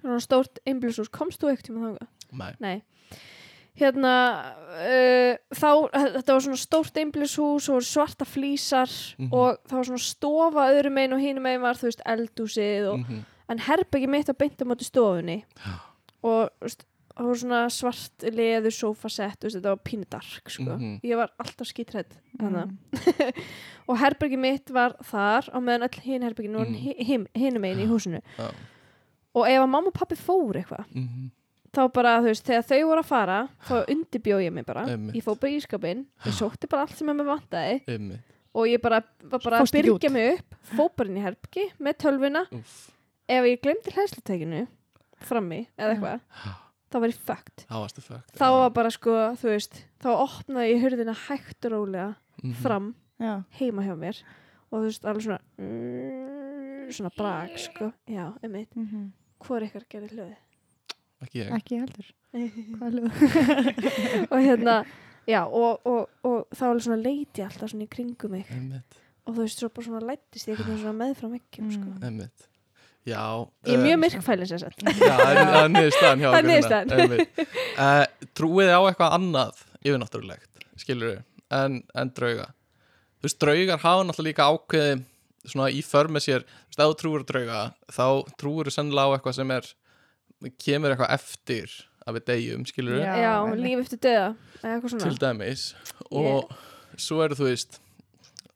svona stórt einblusús, komst þú ekkert tíma þangað? Nei, Nei. Hérna, uh, þá, þetta var svona stórt einblushús og svarta flísar Mhm. og það var svona stofa öðrum megin og hinum megin var, þú veist, eldúsið og, mhm, en herbyggi mitt var beint á móti stofunni og, þú veist, það voru svona svart leður sofasett, þetta var pínu dark, sko. Mhm. Ég var alltaf skítrætt, þannig Mm. og herbergi mitt var þar á meðan öll hinn herberginu voru Mm. mm. hinum megin í húsinu. Já, og ef að mamma og pappi fór eitthvað mhm, þá bara, þú veist, þegar þau voru að fara þá undirbjóð ég mig bara. Ég fór bara í ískapinn, ég sótti bara allt sem mér vantaði. Einmitt. Og ég bara var bara Fórstu að byrja mig upp fór bara inn í herbergi með tölvuna. Úff, ef ég glemdi hlæslutekinu frammi eða eitthvað þá var ég fucked. Þá varstu fucked þá var bara sko, þú veist þá opnaði ég hurðina hægt og rólega Mhm. fram Já, heima hjá mér og þú veist alveg svona mm, svona brag sko. Já, einmitt, mhm. hvor ykkar gerir hljóði Ekki ég. Ekki heldur. Hvað hljóð? og hérna já, og, og, og þá alveg svona leiti alltaf svona í kringum mig. Einmitt, og þú veist, svo bara svona lættist ég einhvern veginn svona meðfram veggjum sko. Mm. einmitt Já ég er eh, mjög þess að Já, en- það er niðurstaðan hjá er okkur uh, Trúið á eitthvað annað yfirnáttúrulegt, skilur við en, en drauga. Þú veist, draugar hafa náttúrulega líka ákveði svona í för með sér, þú veist, ef þú trúir á drauga þá trúir þú sennilega á eitthvað sem er kemur eitthvað eftir að við deyjum, skilur við Já, já, einmitt. líf eftir döða eða eitthvað svona. Til dæmis. Og svo eru þú veist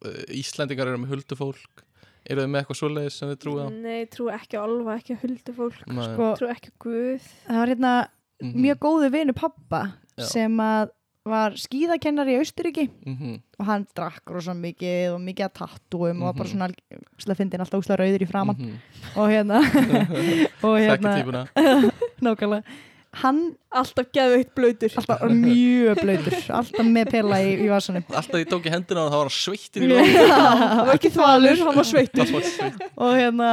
uh, Íslendingar eru með huldufólk eru þið með eitthvað svoleiðis sem þið trúið á nei, trú ekki á alva, ekki á huldu fólk Nei. Sko, trú ekki á guð það var hérna Mhm. mjög góðu vinu pappa Já. sem að var skíðakennari í Austuríki Mhm. og hann drakk rosa mikið og mikið að tattúum og var bara Mhm. svona fyndin alltaf úslega rauður í framann Mhm. og hérna og hérna nákvæmlega hann alltaf geðveitt blöytur alltaf mjög blöytur alltaf með pela í, í vasanum. Alltaf ég tók í hendina og það var sveittir í lóðum það var ekki þvalur, hann var sveittur. Og hérna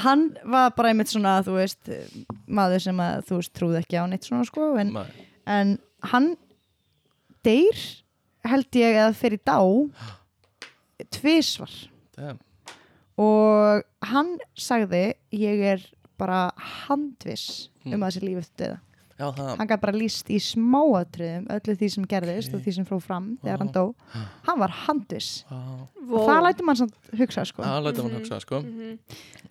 hann var bara einmitt svona þú veist maður sem að þú veist trúði ekki á neitt svona sko en, en hann deyr held ég að fer í dá tvisvar. Og hann sagði ég er bara handviss um Mm. að þessi líf eftir döða Já, það hann gæti bara líst í smáatriðum öllu því sem gerðist og því sem fór fram þegar hann dó. Hann var handviss. Já, og það lætur mann samt hugsa sko. Það lætur mann Mhm. hugsa, sko. Mhm.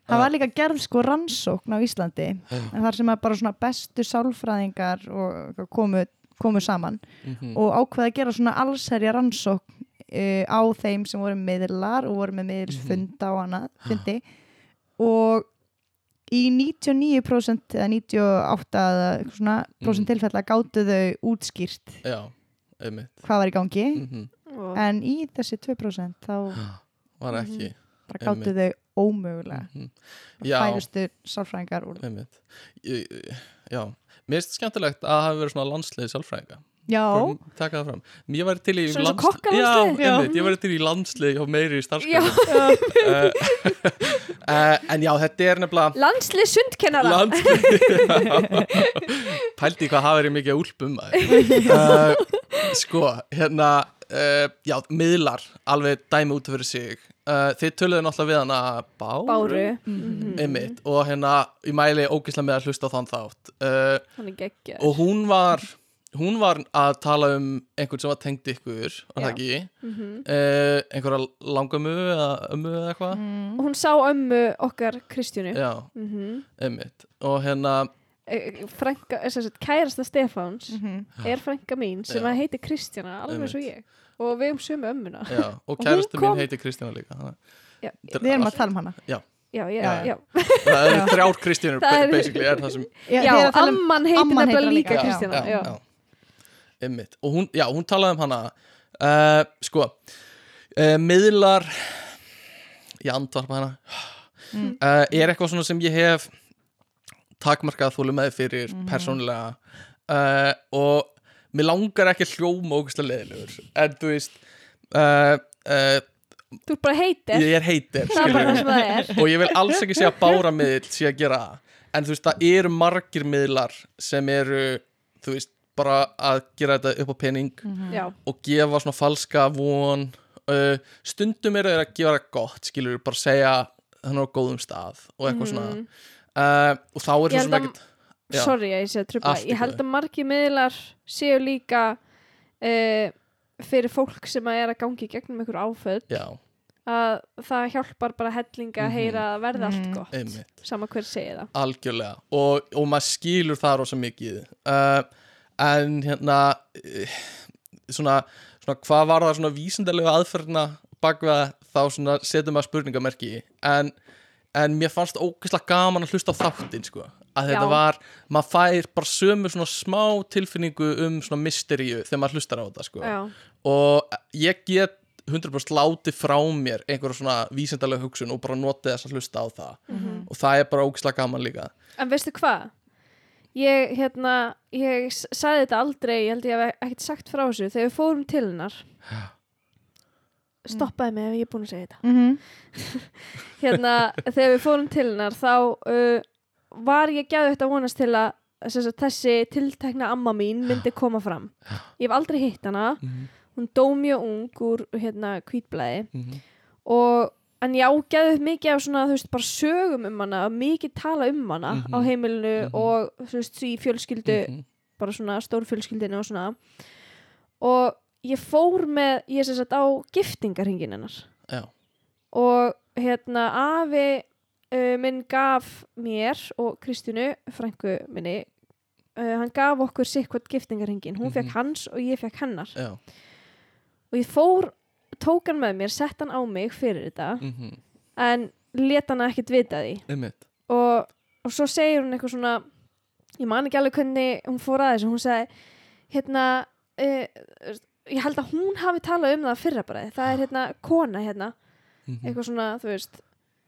það var líka gerð sko rannsókn á Íslandi. En þar sem að bara svona bestu sálfræðingar og komu, komu saman Mhm. og ákveða að gera svona allsherja rannsókn uh, á þeim sem voru miðlar og voru með miðilsfunda og annað fundi. Og í 99% eða 98 eða eitthvað svona prosent tilfella gáttu þau útskýrt Já, hvað var í gangi. Mhm. Og- en í þessi 2% þá Var ekki. Bara gáttu þau ómögulega. Mhm. Já, færustu sálfræðingar úr Ég- Já, mér finnst skemmtilegt að það hafi verið svona landsliði sálfræðinga Taka það fram. Ég væri til í Svona eins og lands- kokkalandsliðið? Já, Já. einmitt, ég í landsliði hjá meiri Já, starfsköld En já, þetta er nefnilega landslið sundkennara. Í hvað hafa verið mikið úlpum uh, Sko, hérna uh, Já, miðlar Alveg dæmi út fyrir sig. Uh, Þið töluðu náttúrulega við hana Báru, Báru. Mhm. Einmitt, og hérna Ég mæli ógislega með að hlusta á þann þátt. Uh, Hann er geggja Og hún var Hún var að tala um einhvern sem var tengd ykkur Var það ekki? Mhm. Uh, einhverja langamögu eða ömmu eða eitthvað? Mm. Og hún sá ömmu okkar Kristjánu Já, mm einmitt. Og hérna frænka, þess að kærasta Stefáns Mhm. er frænka mín sem Já. heiti Kristjana alveg Einmitt. svo ég. Og við um sömu ömmuna. Já, og Og hún kærastu kom- mín heitir Kristjana líka Já, Við erum að tala um hana. Já, já, Já, já, já. það eru þrjár Kristjánur Það er- basically er það sem um- amman heitir nefnilega líka. líka, já. Kristjana já, já. Einmitt. og hún, já, hún talaði um hana. Uh, sko uh, miðlar ég andvarpa hana. Mm. uh, er eitthvað svona sem ég hef takmarkað þólu með fyrir Mhm. persónulega. Og mér langar ekki hljóma ógæslega leðilegur en þú veist þú er bara heitir ég er heitir og ég vil alls ekki segja bára miðl sé að gera. En þú veist það eru margir miðlar sem eru þú veist bara að gera þetta upp á pening Mhm. já, og gefa svona falska von. Uh, stundum eru þeir að gefa það gott skilur bara segja þannig á góðum stað og eitthvað svona. Mhm. uh, og þá er það svona ekkert sorry að ég Allt í ég held að margir miðlar séu líka uh, fyrir fólk sem að er að gangi í gegnum einhver áföll já, að það hjálpar bara hellinga að Mhm. heyra að verða allt Mhm. gott einmitt. sama hver segir það. Algjörlega. Og, og maður skilur það rosa mikið. Uh, en hérna uh, svona, svona hvað var það svona vísindarlega aðferðina bak við að þá svona setjum maður spurningamerki í. en, en mér fannst ógeðslega gaman að hlusta á þáttinn sko að þetta Já. var, maður fær bara sömu svona smá tilfinningu um svona mysteríu þegar maður hlustar á þetta sko já, og ég get 100% látið frá mér einhverja svona vísindarlega hugsun og bara notið þess að hlusta á það Mhm. og það er bara ógeðslega gaman líka en veistu hvað ég hérna ég sagði þetta aldrei, ég held ég hef ekkert sagt frá þessu. Þegar við fórum til hennar stoppaði mig ef ég er búin að segja þetta. Mhm. hérna, þegar við fórum til hennar þá uh, var ég gæðu þetta að vonast til að sagt, þessi tiltekna amma mín myndi koma fram. Ég hef aldrei hitt hana. Mhm. hún dó mjög ung úr hérna kvítblæði Mhm. og en ég ágæðu mikið af svona þú veist bara sögum um hana mikið tala um hana Mhm. á heimilinu Mhm. og þú veist í fjölskyldu Mhm. bara svona stórfjölskyldinu og svona og ég fór með ég sem sagt á giftingarhingin hennar Já. og hérna afi uh, minn gaf mér og Kristjánu, frængu minni uh, hann gaf okkur sikkvart giftingarhingin, hún Mhm. fekk hans og ég fekk hennar Já. og ég fór, tók hann með mér sett hann á mig fyrir þetta Mhm. en let hann ekkert vita því Einmitt. og, og svo segir hún eitthvað svona ég man ekki alveg hvernig hún fór að þessu hún segi hérna uh, ég held að hún hafi talað um það fyrra bara, það er hérna kona hérna, Mhm. eitthvað svona þú veist,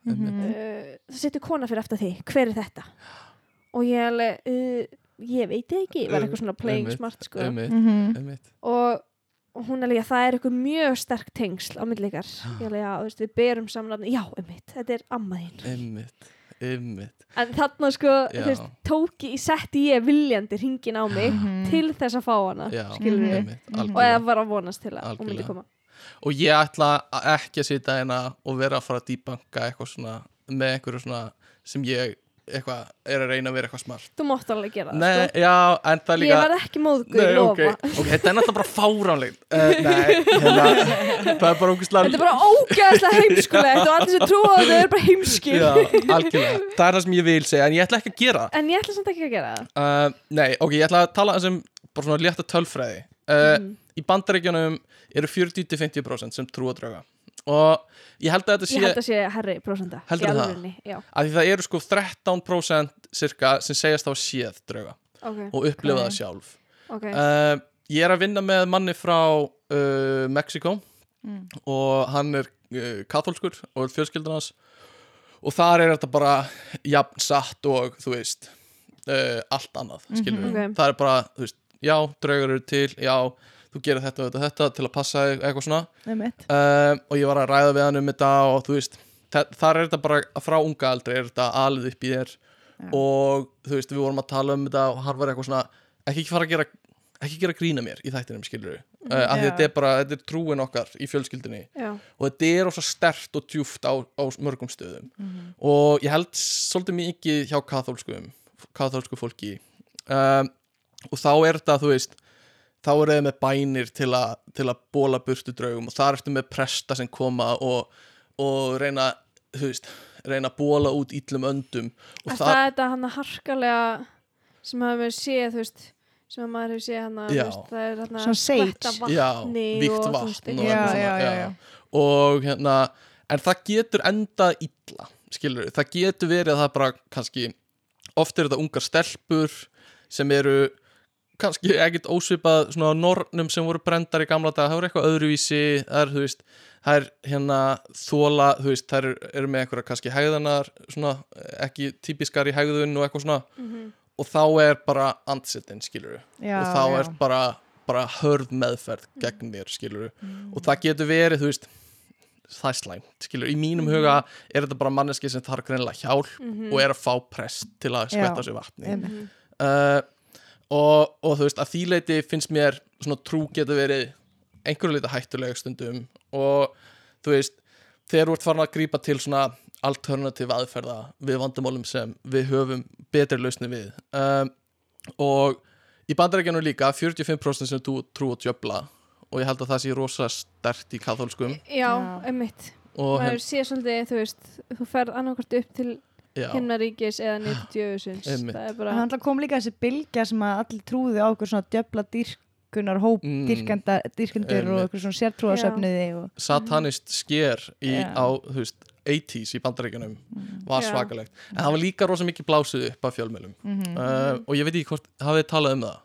Mhm. uh, það setur kona fyrir eftir því, hver er þetta og ég alveg uh, ég veit ekki, var eitthvað svona playing smart sko. Mhm. Og, og hún er líka, það er eitthvað mjög sterk tengsl á veist, við berum samnafni já, einmitt, þetta er amma þín Einmitt. Einmitt. en þarna sko, þú veist, tóki setti ég viljandi hringin á mig Mhm. til þess að fá hana Já. skilur við, Einmitt. Mhm. og eða var að vonast til að hún myndi koma Og ég ætla ekki að sitja hérna og vera að fara að dýbanka eitthvað svona með einhverju svona sem ég eitthvað er að reyna að vera eitthvað smart. þú mátt alveg gera það Nei, sko. já, en það er ég líka... verð ekki móðguð, ok, lofa. Ok, þetta er náttúrulega bara fáránlegt. Uh, Nei, hérna, það er bara ógæslega þetta er bara ógæðslega heimskulegt og allir sem trúa á þetta er bara heimskir. Já, algjörlega, það er það sem ég vil segja en ég ætla ekki að gera en ég ætla samt ekki að gera það. Uh, Nei, ok, ég ætla að tala sem bara svona létta tölfræði. Uh, Mhm. Í bandaríkjunum eru 40-50% sem trúa drauga og ég held að þetta sé ég held að sé herri prósenda Heldurðu það? já, að því það eru sko 13% cirka sem segjast á séð drauga ok, og upplifa það sjálf ok uh, Ég er að vinna með manni frá uh, Mexiko Mm. og hann er uh, katholskur og er fjölskyldan hans og þar er þetta bara jafn satt og þú veist uh, allt annað, skilur Mhm. Ok. það er bara, þú veist, já, draugar eru til já, þú gerir þetta og þetta, þetta til að passa eitthvað svona. Uh, og ég var að ræða við hann um þetta og þú veist, þa- þar er þetta bara frá unga aldrei, er þetta alið upp í þér. Já. og þú veist, við vorum að tala um þetta og hann var eitthvað svona, ekki fara að gera ekki gera grína mér í þættinum, skilur við uh, af því þetta er bara, þetta er trúin okkar í fjölskyldinni já, og þetta er ósa stert og djúft á, á mörgum stöðum. Mhm. og ég held svolítið mikið hjá katholskum katholsku fólki. Um, og þá er þetta, þú veist þá er það með bænir til, a, til að bóla burtu draugum og þar ertu með presta sem koma og, og reyna þú veist, reyna að bóla út íllum öndum og er það þetta hann að harkalega sem hafa við séð, þú veist sem að maður hefur séð hann að það er hann Svona sage. vatni já, og víkt þú veist, vatn og Já, svona. já, svona, já, já. og hérna en það getur endað illa skilur það getur verið að það bara kannski oft er þetta ungar stelpur sem eru kannski ekkit ósvipað svona nornum sem voru brendar í gamla dag, það voru eitthvað öðruvísi það er, þú veist, það er hérna þóla, þú veist, það eru, með einhverja kannski hegðanar, svona ekki típiskar í hegðun og eitthvað svona. Og þá er bara andsetin, skilur Já, og þá já. er bara, bara hörð meðferð gegn þér, skilur og það getur verið, þú veist það er slæmt, skilur, í mínum huga er þetta bara manneski sem þarf greinilega hjálp og er að fá prest til að skvetta sér vatni Einmitt. uh, og, og þú veist að því leiti finnst mér svona trú getur verið einhverju leiti hættulega stundum. Og þú veist þegar þú ert farin að grípa til svona alternativ aðferða við vandamálum sem við höfum betri lausni við. Um, og í bandarækjanum líka 45% sem þú trú og djöfla og ég held að það sé rosa stert í katholskum já, einmitt. Og maður henn, sé svolítið, þú veist þú ferð annarkvort upp til himnaríkis eða til djöfusins það er bara hann kom líka þessi bylgja sem að allir trúði á okkur svona djöfla dyrkunar hóp Mm. dyrkenda, dyrkendur og Einmitt. okkur svona sértrúasöfnuði og satanist sker í, á, þú veist 80s í bandarækjanum var Já. svakalegt. En það var líka rosa mikið blásið upp af fjölmjölum Mhm. uh, og ég veit ekki hvort hafið þið talað um það.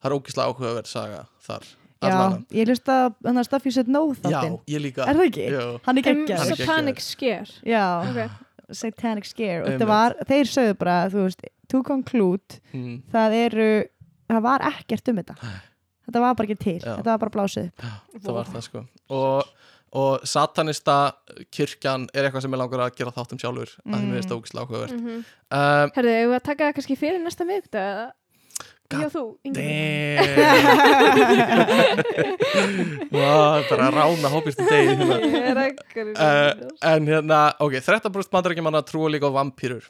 Það er ógislega áhugaverð saga þar Já, allavega. ég hlusta hann að Stuff You Said No já, þáttinn ég líka. Er það ekki? Já. Hann er Hann er satanic scare Já, ok, Satanic Scare. Og það var, þeir sögðu bara, veist to conclude, Mm, það eru það var ekkert um þetta. Þetta var bara ekki til, Já. þetta var bara blásið upp. Það var það sko. Og, og satanista kirkjan er eitthvað sem ég langar að gera þáttum sjálfur mm. að því mér finnst það ógislega áhugavert. Mm -hmm. um, herðu, hefur við að taka það kannski fyrir næsta miðugta eða Og þú, Vá, bara rána hópist í degi hérna. er uh, en hérna, ok, 13% bandarækjumanna trúa líka á vampýrur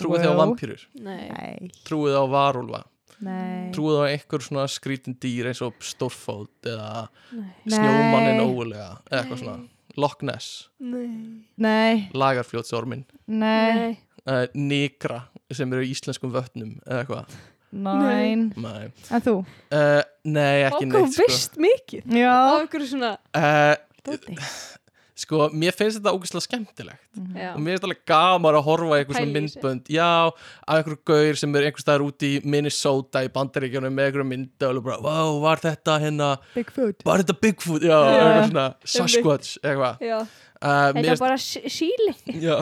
trúið þið á vampýrur nei, trúið á varúlfa? Nei, trúið á einhver svona skrítin dýr eins og stórfót eða snjómannin Nei. ógulega eða eitthvað svona? Loch Ness, nei. Nei, lagarfljótsormin nei, uh, Nigra sem eru í íslenskum vötnum eða eitthvað nein. Nei, En þú? uh, nei ekki neitt sko. veist mikið. Já, einhverju svona uh, sko, mér finnst þetta ógeðslega skemmtilegt. Já, og mér finnst alveg gaman að horfa á einhver svona í myndbönd. Já, af einhverju gaur sem er einhver staðar úti í Minnesota í bandaríkjunum með einhverju mynda og bara, wow, var þetta hérna Bigfoot. Var þetta Bigfoot, já, Já. eitthvað svona Sasquatch, eitthvað. Já. uh, þetta mér er bara sí- síli já.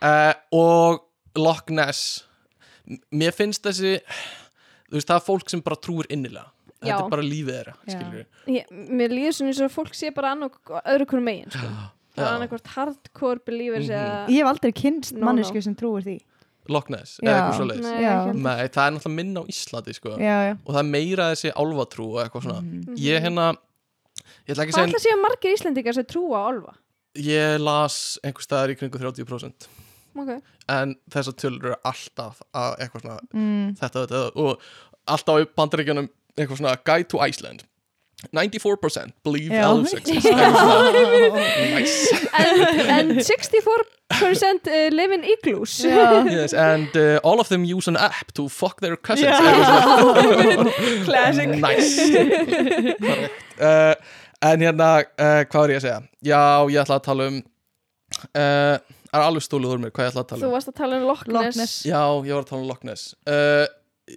Uh, og Loch Ness mér finnst þessi þú veist, það er fólk sem bara trúir innilega þetta Já. er bara lífið þeirra, Já. skilur ég, mér líður svona eins og fólk sé bara annað öðru hverju megin sko. það er Já. annarkvort hardcore believers Mhm. eða Ég hef aldrei kynst No, no. mannesku sem trúir því Loch Ness, Já. eða eitthvað svo leiðis Nei, það er náttúrulega minna á Íslandi sko. Já, já og það er meira þessi álfatrú og eitthvað svona Mhm. ég hérna ég ætla ekki hvað að ætla að séu margir Íslendingar sem trúa á álfa segja ég las einhver staðar í kringu 30% okay. en þessar tölur eru alltaf að eitthvað svona mm. þetta, þetta og alltaf í bandaríkjunum eitthvað svona Guide to Iceland. 94% believe Já. elves exist Eitthvað svona, nice. And, and 64% uh, live in igloos. Já, yes, and uh, all of them use an app to fuck their cousins. Svona, classic. Nice. Uh, en hérna uh, hvað er ég að segja? Já, ég ætla að tala um uh, er alveg stúlið úr mér hvað ég ætla að tala þú um. varst að tala um Loch Loch Ness, Ness. já, ég var að tala um Loch Ness. Uh,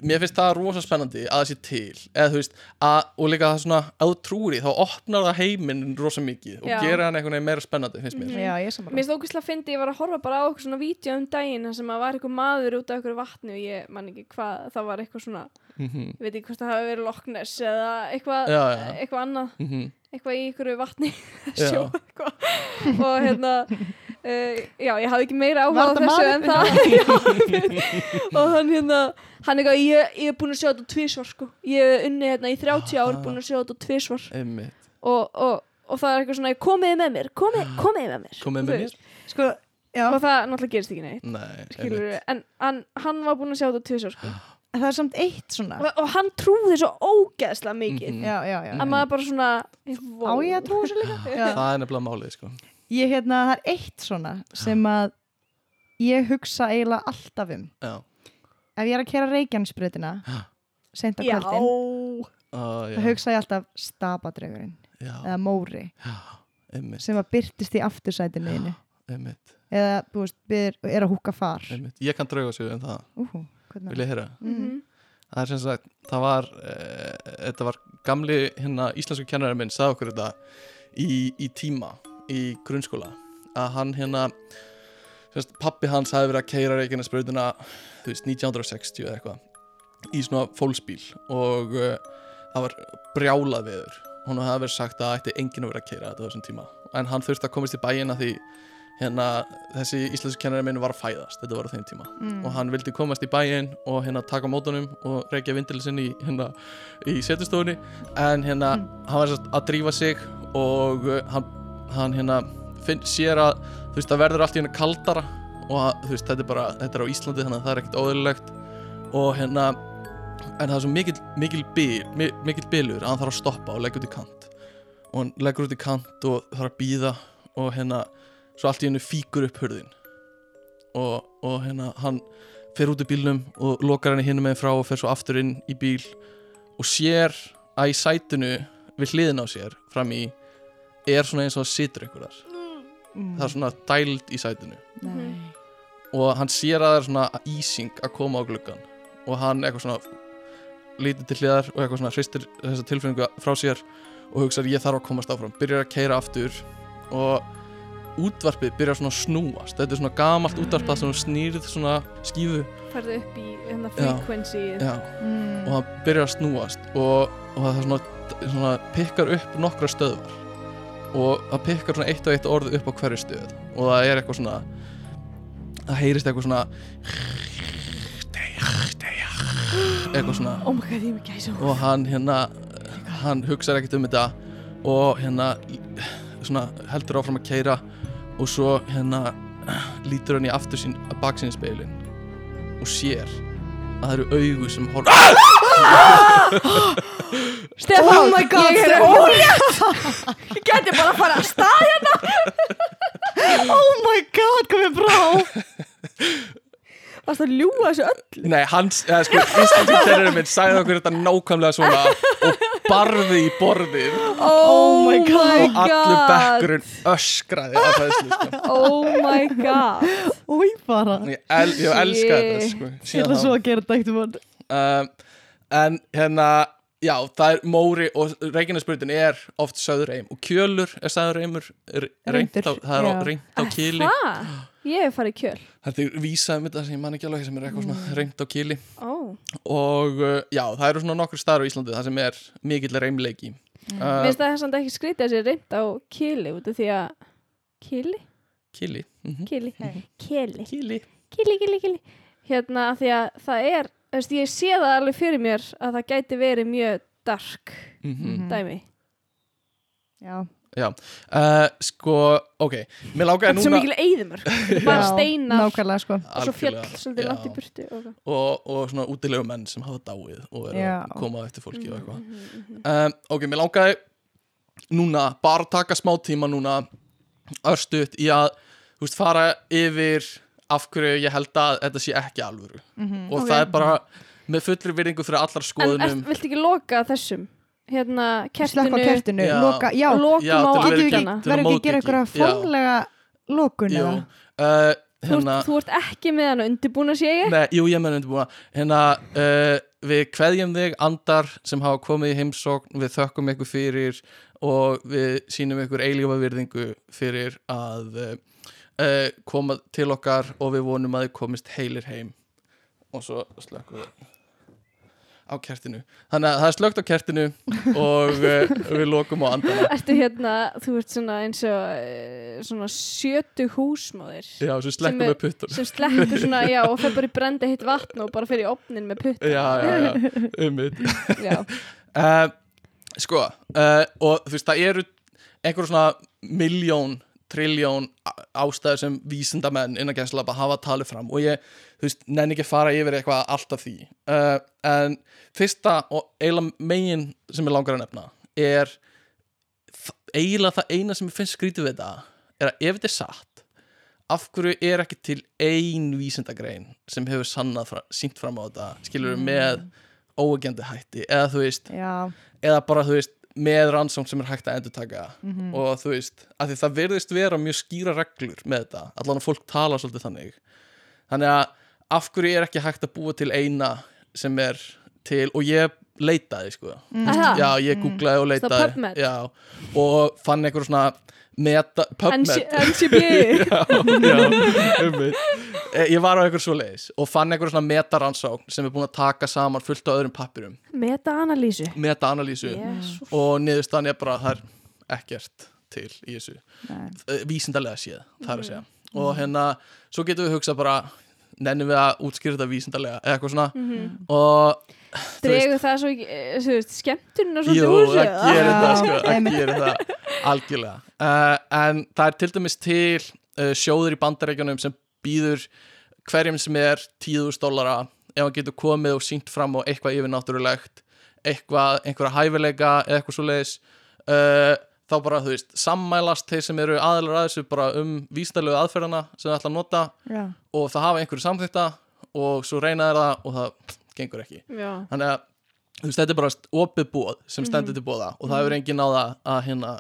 mér finnst það rosa spennandi að það sé til. Eða þú veist, að, og líka það svona þú í, þá opnar það heiminn rosa mikið og Já. gerir hann einhvern veginn meira spennandi finnst mér. Já, ég Mér saman finnst ógæslega að fyndi, ég var að horfa bara á eitthvað svona vídeo um daginn þar sem að var eitthvað maður út af eitthvað vatni og ég man ekki hvað, það var eitthvað svona Mhm, ég veit ekki hvort það hafi verið Loch Ness eða eitthvað, Já, já. eitthvað annað. Mhm. eitthvað í einhverju vatni. Sjó eitthvað. Og hérna uh, já, ég hafði ekki meira áhuga á þessu en það. Og hann hérna hann eitthvað, ég, ég er búin að sjá þetta tvísvar sko. Ég er unni hérna í 30 ár búin að sjá þetta tvísvar og, og, og það er eitthvað svona, komiði með mér komið, komiði með mér. Komið Þú með mér? Sko, já, og það náttúrulega gerist ekki neitt. Nei, skilur en hann, hann var búin að sjá þetta tvisar sko. það er samt eitt svona. Og, og hann trúði svo ógeðslega mikið. Mhm. Já, já, já að maður bara svona Á ég að trúa þessu líka? Það er nefnilega málið sko. Ég hérna, það er eitt svona sem að ég hugsa eiginlega alltaf um. Já, Ef ég er að kera Reykjanesbröðina seint á já, kvöldin uh, þá hugsa ég alltaf stapadrögurinn já, eða móri já, einmitt. sem að byrtist í aftursætinu eða, þú veist, er, að húka far. Einmitt. ég kann drauga sig um það, Úhú, hvernig vil ég heyra? Mm. það er sem sagt, það var e, þetta var gamli hérna íslensku kennarinn minn, sagði okkur þetta í, í tíma, í grunnskóla að hann hérna sem sagt, pappi hans hafi verið að keira Reykjanesbrautina, þú veist, 1960 eða eitthvað, í svona fólksbíl og uh, það var brjálað viður hún hafi verið sagt að ætti enginn að vera að keira þetta á þessum tíma en hann þurfti að komast í bæina því hérna þessi íslensku kennari minn var að fæðast þetta var á þeim tíma Mm. og hann vildi komast í bæinn og hérna taka mótunum og reykja vindil sinn í hérna í setustofunni en hérna Mm. hann var að drífa sig og uh, hann, hann hérna finn, sér að þú veist það verður allt í hérna kaldara og að, þú veist þetta er bara þetta er á Íslandi þannig að það er ekkert óðurlegt og hérna en það er svo mikil, mikil, mi- mikil bilur að hann þarf að stoppa og leggja út í kant. Og hann leggur út í kant og þarf að býða og hérna svo allt í hennu fíkur upp hurðin. Og, og hérna hann fer út í bílnum og lokar henni hinum með frá og fer svo aftur inn í bíl og sér að í sætinu við hliðin á sér fram í er svona eins og það situr einhver þar. Mm. það er svona dæld í sætinu. Nei. og hann sér að það er svona ísing að koma á gluggan og hann eitthvað svona lítið til hliðar og eitthvað svona hristir þessa tilfinningu frá sér og hugsaður ég þarf að komast áfram byrjar að keira aftur. Og útvarpið byrjar svona að snúast. Þetta er svona gamalt útvarp það sem snýrð svona skífu. Færðu upp í hérna Já, Mm. og hann byrjar að snúast og, og það svona, svona pikkar upp nokkra stöðvar og það pikkar svona eitt og eitt orð upp á hverju stöð. Og það er eitthvað svona það heyrist eitthvað svona eitthvað svona. Oh my god, er og hann hérna hann hugsaði ekkert um þetta og hérna svona heldur áfram að keira og svo hérna lítur hann í aftur sín baksinn speilin og sér að það eru augu sem horfa. Stefán, Oh my god, ég er ólétt Ég geti bara að fara að stað hérna. Oh my god, er brá Varst að ljúga þessu öll Nei, hans, eða sko, íslenski terrorinn minn sagði okkur þetta nákvæmlega svona og barði í borðið. Oh my God. og allur bekkurinn öskraði af þessu sko. Oh my god. Új bara. Ég, el, ég elska þetta sko, Ég ætla svo að gera þetta eitt um um, en hérna já, það er móri og Reykjanesbrutin er oft söður reym og kjölur er söður reymur reynt á, Reyndur, það er á, já. reynt á kýli Það? Ég hef farið í kjöl þetta er vísað um þetta sem ég man ekki alveg sem er eitthvað Mm. svona reynt á kýli Ó, og uh, já, það eru svona nokkur staður á Íslandi það sem er mikill reymleiki Mm. uh, Mér finnst það samt ekki skrítið að sé reynd á kili út af því að Kili? kýli mm Kili? Hey. Kili kýli Kili, kili, kili Hérna af því að það er veist, Ég sé það alveg fyrir mér að það gæti verið mjög dark mm Mhm. dæmi Já, uh, sko, ok mér lákaði er svo núna mikil eyðumörk Bara Já, steinar nákvæmlega sko og svo fjöll svolítið já. langt í burtu og... og, og svona útilegu menn sem hafa dáið og eru Já. að koma eftir fólki og eitthvað Mhm, um, ok, mér langaði núna, bara taka smá tíma núna örstuðt í að þú veist, fara yfir af hverju ég held að þetta sé ekki alvöru Mhm. og Ok. það er bara með fullri virðingu fyrir allar En er, skoðunum viltu ekki loka þessum? Hérna, kertinu. Kertinu, Já. loka, já lokum Já, á Getum við ekki- að verðum ekki að gera Já. formlega lokun eða? uh, Þú, hérna ert, þú ert ekki með hann undirbúna sé ég? Nei, jú, ég menn undirbúna. Hérna, uh, við kveðjum þig andar sem hafa komið í heimsókn. Við þökkum ykkur fyrir og við sínum ykkur eilífa virðingu fyrir að uh, uh, koma til okkar og við vonum að þið komist heilir heim. Og svo slökkum við á kertinu. Þannig að það er slökt á kertinu og uh, við lokum á andana Ertu hérna, þú ert svona eins og eh, svona sjötu húsmóðir Já, Sem slekkum er- við puttur sem sleppur svona, já, og fer bara í brenda hitt vatn og bara fer í opnin með putta Já, já, já, já. uh, Sko uh, og þú veist það eru einhver svona miljón, trilljón ástæður sem vísindamenn innan gæslapa hafa talið fram og ég, þú veist, nenni ekki fara yfir eitthvað allt af því. Uh, en fyrsta og eiginlega megin sem ég langar að nefna er eiginlega það eina sem ég finnst skrítið við þetta er að ef þetta er satt af hverju er ekki til ein vísindagrein sem hefur sannað fra, sínt fram á þetta skilur með óegjandi hætti? Eða þú veist Já, eða bara þú veist með rannsókn sem er hægt að endurtaka. Mhm. og þú veist, að því það verðist vera mjög skýra reglur með þetta. Allan að fólk tala svolítið þannig. Þannig að af hverju er ekki hægt að búa til eina sem er til og ég leitaði sko. Aha. já, ég googlaði og Svo leitaði. Já, og fann einhver svona meta, PubMed. NCB já, já, einmitt. Eh, ég var á einhver svo leiðis og fann einhver svona metarannsókn sem er búin að taka saman fullt á öðrum pappirum Meta-analýsu. Meta-analýsu. Yes. og niðurstaðan er bara að það er ekkert til í þessu. Nei. Eh, vísindalega séð, það er að segja. Og hérna, svo getum við hugsað bara nennum við að útskýra þetta vísindalega eða eitthvað svona? Og þú veist, Dregur það svo eh, þú veist, skemmtunina jú, svolítið úr það sig gerir Já, það sko, það einmitt. gerir það algjörlega. Uh, en það er til dæmis til uh, sjóður í bandarækjunum sem býður hverjum sem er 10.000 dólara ef hann getur komið og sínt fram á eitthvað yfirnáttúrulegt eitthvað, einhverja hæfileika eða eitthvað svo leiðis uh, þá bara, þú veist, sammælast þeir sem eru aðlar að þessu bara um vísdalegu aðferðana sem það ætla að nota Já. og það hafa einhverju samþykta og svo reyna þeir það og það gengur ekki. Já, þannig að þú veist, þetta er bara opið bóð sem stendur til bóða og það hefur engin náða að hérna,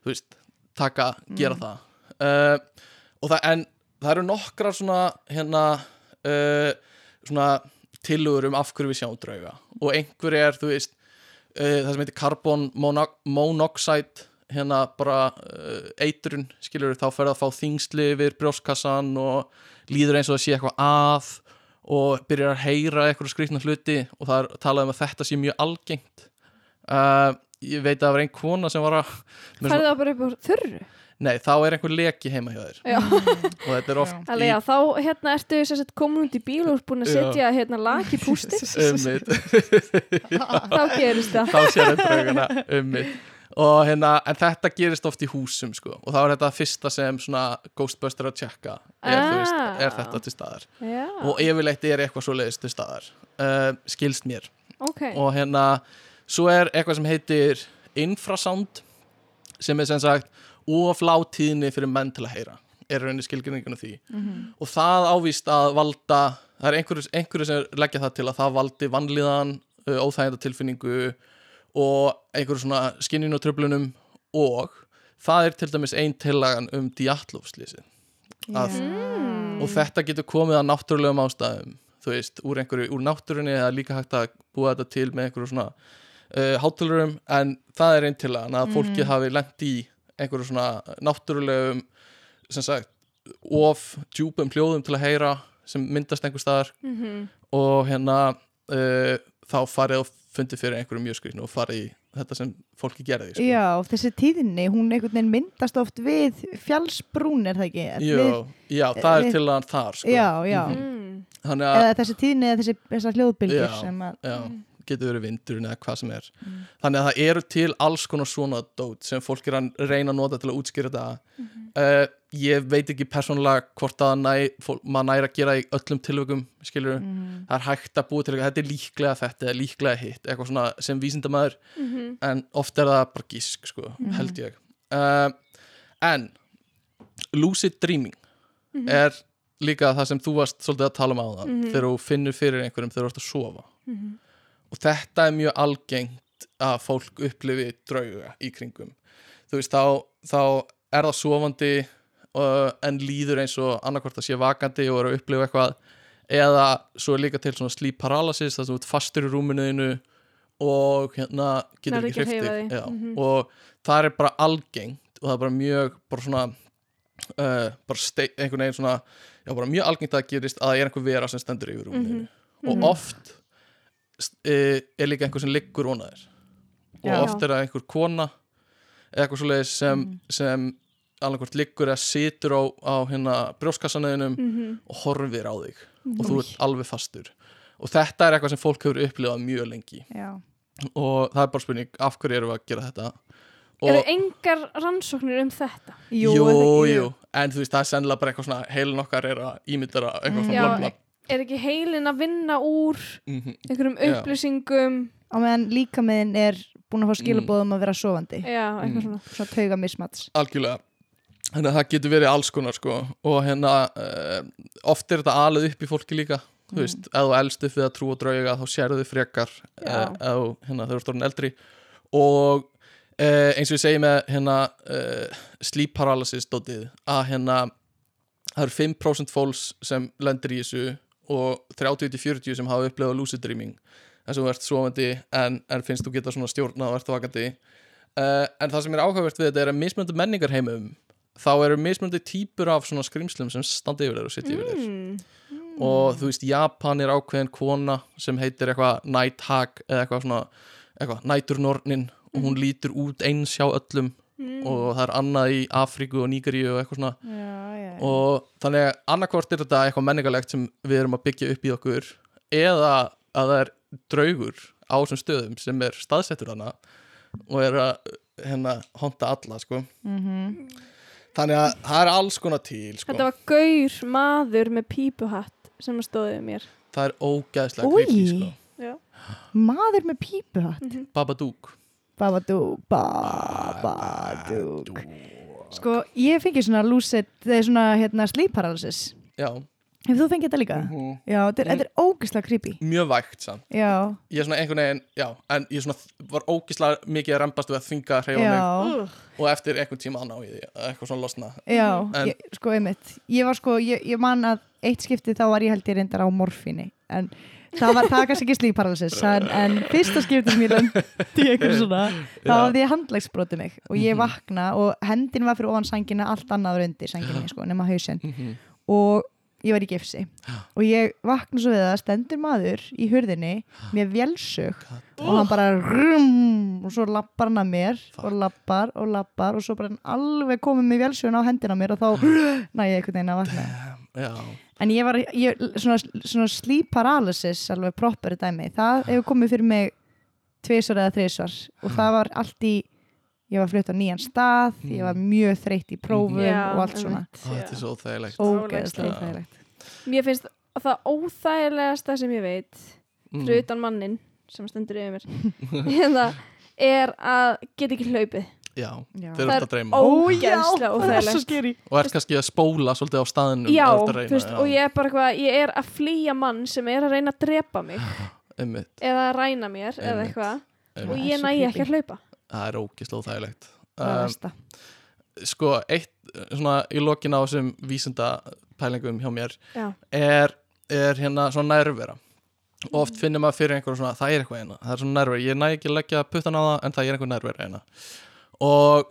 þú veist, taka, gera það. Uh, og það, en það eru nokkrar svona hérna uh, svona tilugur um af hverju við sjáum drauga. Og einhver er, þú veist uh, það sem heitir carbon mono monoxide hérna bara uh, eitrun, skilur þá fer það að fá þingsli yfir brjóskassan og líður eins og það sé eitthvað að og byrjar að heyra eitthvað skrýtna hluti og það er talað um að þetta sé mjög algengt. Uh, ég veit að það var ein kona sem var að með færði það bara á þurru nei, þá er einhver leki heima hjá þér. Já, og þetta er oft alveg já, þá hérna ertu sagt komin út í bíl og búin að setja hérna lag í pústi ummið, þá gerist það. Þá sér þetta draugana ummið og hérna, en þetta gerist oft í húsum sko, og þá er þetta fyrsta sem svona Ghostbuster að tjekka. Er, þú veist, Ah. er þetta til staðar? Já, og yfirleitt er eitthvað svo leiðist til staðar. Uh, skilst mér. Ok. Og hérna svo er eitthvað sem heitir infrasound sem er sem sagt of látíðni fyrir menn til að heyra er rauninni skilgrinningun af því. Og það ávist að valda það er einhverju, einhverju sem leggja það til að það valdi vanlíðan, uh, óþægenda tilfinningu og einhverju svona skinninu og tröflunum og það er til dæmis ein tillagan um diatlofslýsi að Mm. og þetta getur komið að náttúrulegum ástæðum þú veist, úr einhverju, úr náttúrunni eða líka hægt að búa þetta til með einhverju svona uh, hátalurum en það er einn til að, að fólkið hafi lent í einhverju svona náttúrulegum sem sagt of djúpum hljóðum til að heyra sem myndast einhver staðar Mhm. og hérna uh, þá farið og fundið fyrir einhverju mjög skrifnu og farið í þetta sem fólki gerði sko. Já, þessi tíðni, hún einhvern veginn myndast oft við fjallsbrún, er það ekki? Jú, Við, já, það við- er til að þar sko. já, já. Mm. Þannig að Eða þessi tíðni eða þessi, þessar hljóðbylgjur Já. sem að, já, getur verið vindurinn eða hvað sem er. Þannig að það eru til alls konar svona dót sem fólk er að reyna að nota til að útskýra þetta. Uh, ég veit ekki persónulega hvort að næ, fólk, maður næri að gera í öllum tilvökum skilur, mm, það er hægt að búa til þetta er líklega þetta eða líklega hitt, eitthvað svona sem vísindamæður Mhm. en oft er það bara gísk sko, held ég. Uh, en lucid dreaming er líka það sem þú varst svolítið að tala um á það þegar þú finnur fyrir einhverjum þegar þú ert að sofa. Mhm. Og þetta er mjög algengt að fólk upplifi drauga í kringum þú veist, þá, þá er það sofandi uh, en líður eins og annarkvort að sé vakandi og er að upplifa eitthvað eða svo er líka til svona sleep paralysis þar sem þú ert fastur í rúminuðinu og hérna getur ekki þig. Já, Mhm. og það er bara algengt og það er bara mjög bara svona uh, bara einhvern veginn svona já, bara mjög algengt að það gerist að það er einhver vera sem stendur yfir rúminu Mhm. og oft uh, er líka einhver sem liggur vona þér. Og oft er það einhver kona eða eitthvað svoleiðis sem, Mhm. sem alveg liggur eða situr á, á hérna brjóskassanöðinum Mhm. og horfir á þig. Og þú ert alveg fastur. Og þetta er eitthvað sem fólk hefur upplifað mjög lengi. Já. og það er bara spurning af hverju erum við að gera þetta? Og Eru engar rannsóknir um þetta? Jú, jú, jú, en þú veist það er sennilega bara eitthvað svona heilin okkar er að ímyndara eitthvað svona Já, bla bla Er ekki heilin að vinna úr Mhm. einhverjum Já. upplýsingum? Á meðan líkamiðin er búin að fá skilabóðum að vera sofandi. Já, eitthvað Mm. svona. Svona tauga mismats. algjörlega þannig að það getur verið alls konar sko og hérna uh, oft er þetta alið upp í fólki líka þú veist, ef þú elst upp við að trúa drauga þá sérðu þið frekar uh, ef, hérna, þegar þú ert orðin eldri og uh, eins og ég segi með hérna uh, sleep paralysis dótið að hérna það eru 5% fólks sem lendir í þessu og 30-40 sem hafa upplifað lucid dreaming þess að þú ert svofandi en, en finnst þú geta svona stjórnað og ert vakandi. Uh, en það sem er áhugavert við þetta er að mismunandi menningar heimum þá eru mismunandi típur af svona skrimslum sem standa yfir þér og sitja yfir þér. Mm. og þú veist, Japan er ákveðin kona sem heitir eitthvað Night Hag eða eitthvað svona, eitthvað Næturnornin og hún lítur út eins hjá öllum Mm. og það er annað í Afríku og Nígeríu og eitthvað svona já, já, já. og þannig að annarkvort er þetta eitthvað menningalegt sem við erum að byggja upp í okkur eða að það er draugur á þessum stöðum sem er staðsettur hana og er að hérna honta alla sko Mhm. þannig að það er alls konar til sko. Þetta var gaur maður með pípuhatt sem stóðið mér það er ógeðslega Oj. creepy sko. maður með pípuhatt Babadook Babadú, Babadú Sko, ég fengi svona lucid, það er svona hérna sleep paralysis. Já, Hefur þú fengið þetta líka? Mhm. Já, þetta er, er ógeðslega creepy. Mjög vægt samt. Já, ég er svona einhvern veginn, já, en ég svona var ógislega mikið að rembast við að mig. Já, og eftir einhvern tíma að ná í því að eitthvað svona losna. Já En- ég, Sko, einmitt. Ég var sko, ég, ég man að eitt skipti þá var ég held ég reyndar á morfíni. En það var, kannski ekki sleep paralysis en, en fyrsta skipti sem ég lendi eitthvað svona þá hafði ég handlegsbroti mig og ég vakna og hendin var fyrir ofan sængina allt annaður undir sænginni, sko, nema hausinn. Mhm. og ég var í gifsi. Og ég vakna svo við að stendur maður í hurðinni með vélsög og hann bara rum, og svo lappar hann að mér og lappar og lappar og svo bara hann alveg komið með vélsögun á hendina mér og þá næ ég einhvern veginn að vakna. Já, en ég var, ég, svona, svona sleep paralysis alveg proper dæmi, það hefur komið fyrir mig tvisvar eða þrisvar og það var allt í ég var flutt á nýjan stað, ég var mjög þreytt í prófum og allt svona. einmitt, Ó, þetta er svo óþægilegt. Ógeðslega Já. þægilegt Mér finnst að það óþægilegasta sem ég veit Mm. fyrir utan mannin sem stendur yfir mér hérna, er að geta ekki hlaupið já, Já. þeir eru alltaf að dreyma. ógeðslega það er svo óþægilegt skeri og er kannski að spóla svolítið á staðinum Já, reyna, þú veist, já, og ég er bara eitthvað ég er að flýja mann sem er að reyna að drepa mig. Eða að ræna mér eða Einmitt. eitthvað. Og ég næ ekki að hlaupa. Það er það er um, sko, eitt svona í lokin á þessum vísinda pælingum hjá mér er, er hérna svona nærvera. Og oft finnir maður fyrir einhverju svona það er eitthvað hérna, það er svona nærvera, ég næ ekki að leggja puttan á það en það er einhver nærvera hérna og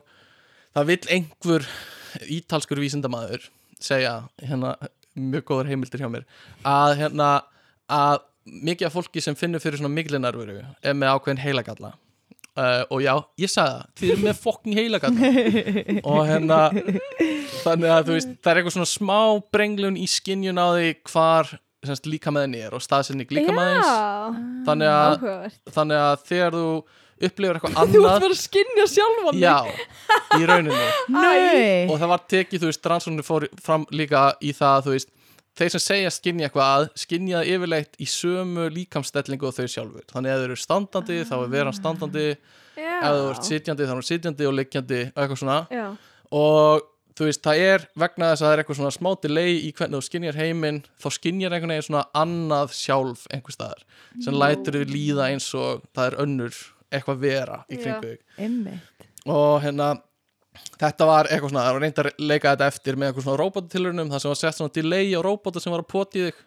það vill einhver ítalskur vísindamaður segja hérna mjög góður heimildir hjá mér að hérna að mikið af fólki sem finnur fyrir svona mikli nærveru er með ákveðin heilagalla. Uh, og já, ég sagði það þið eru með fokking heilagalla. Og hérna þannig að þú veist, það er eitthvað svona smá brenglun í skinjun á því hvar semst, líka með henni er og staðsynning líka með henni Já, þannig að, þannig að þegar þú upplifir eitthvað Þú ert annað. bara að skinja sjálfan já, í rauninni. Nei, og það var tekið, þú veist, rannsóknir fór fram líka í það, þú veist þeir sem segja skinja eitthvað að skinja það yfirleitt í sömu líkamstellingu og þau sjálfur. Þannig að þau eru standandi, þá er veran standandi. Já, ef þú ert sitjandi, þá er hún sitjandi og liggjandi og eitthvað svona. Já. og þú veist, það er vegna þess að það er eitthvað svona smá delay í hvernig þú skinjar heiminn þá skinjar einhvern veginn svona annað sjálf einhver staðar, sem lætur þau líða eins og það er önnur eitthvað vera í kringu og hérna þetta var eitthvað svona, það var reynd að leika þetta eftir með eitthvað svona róbótatilurinnum það sem var sett svona delay á róbóta sem var að poti þig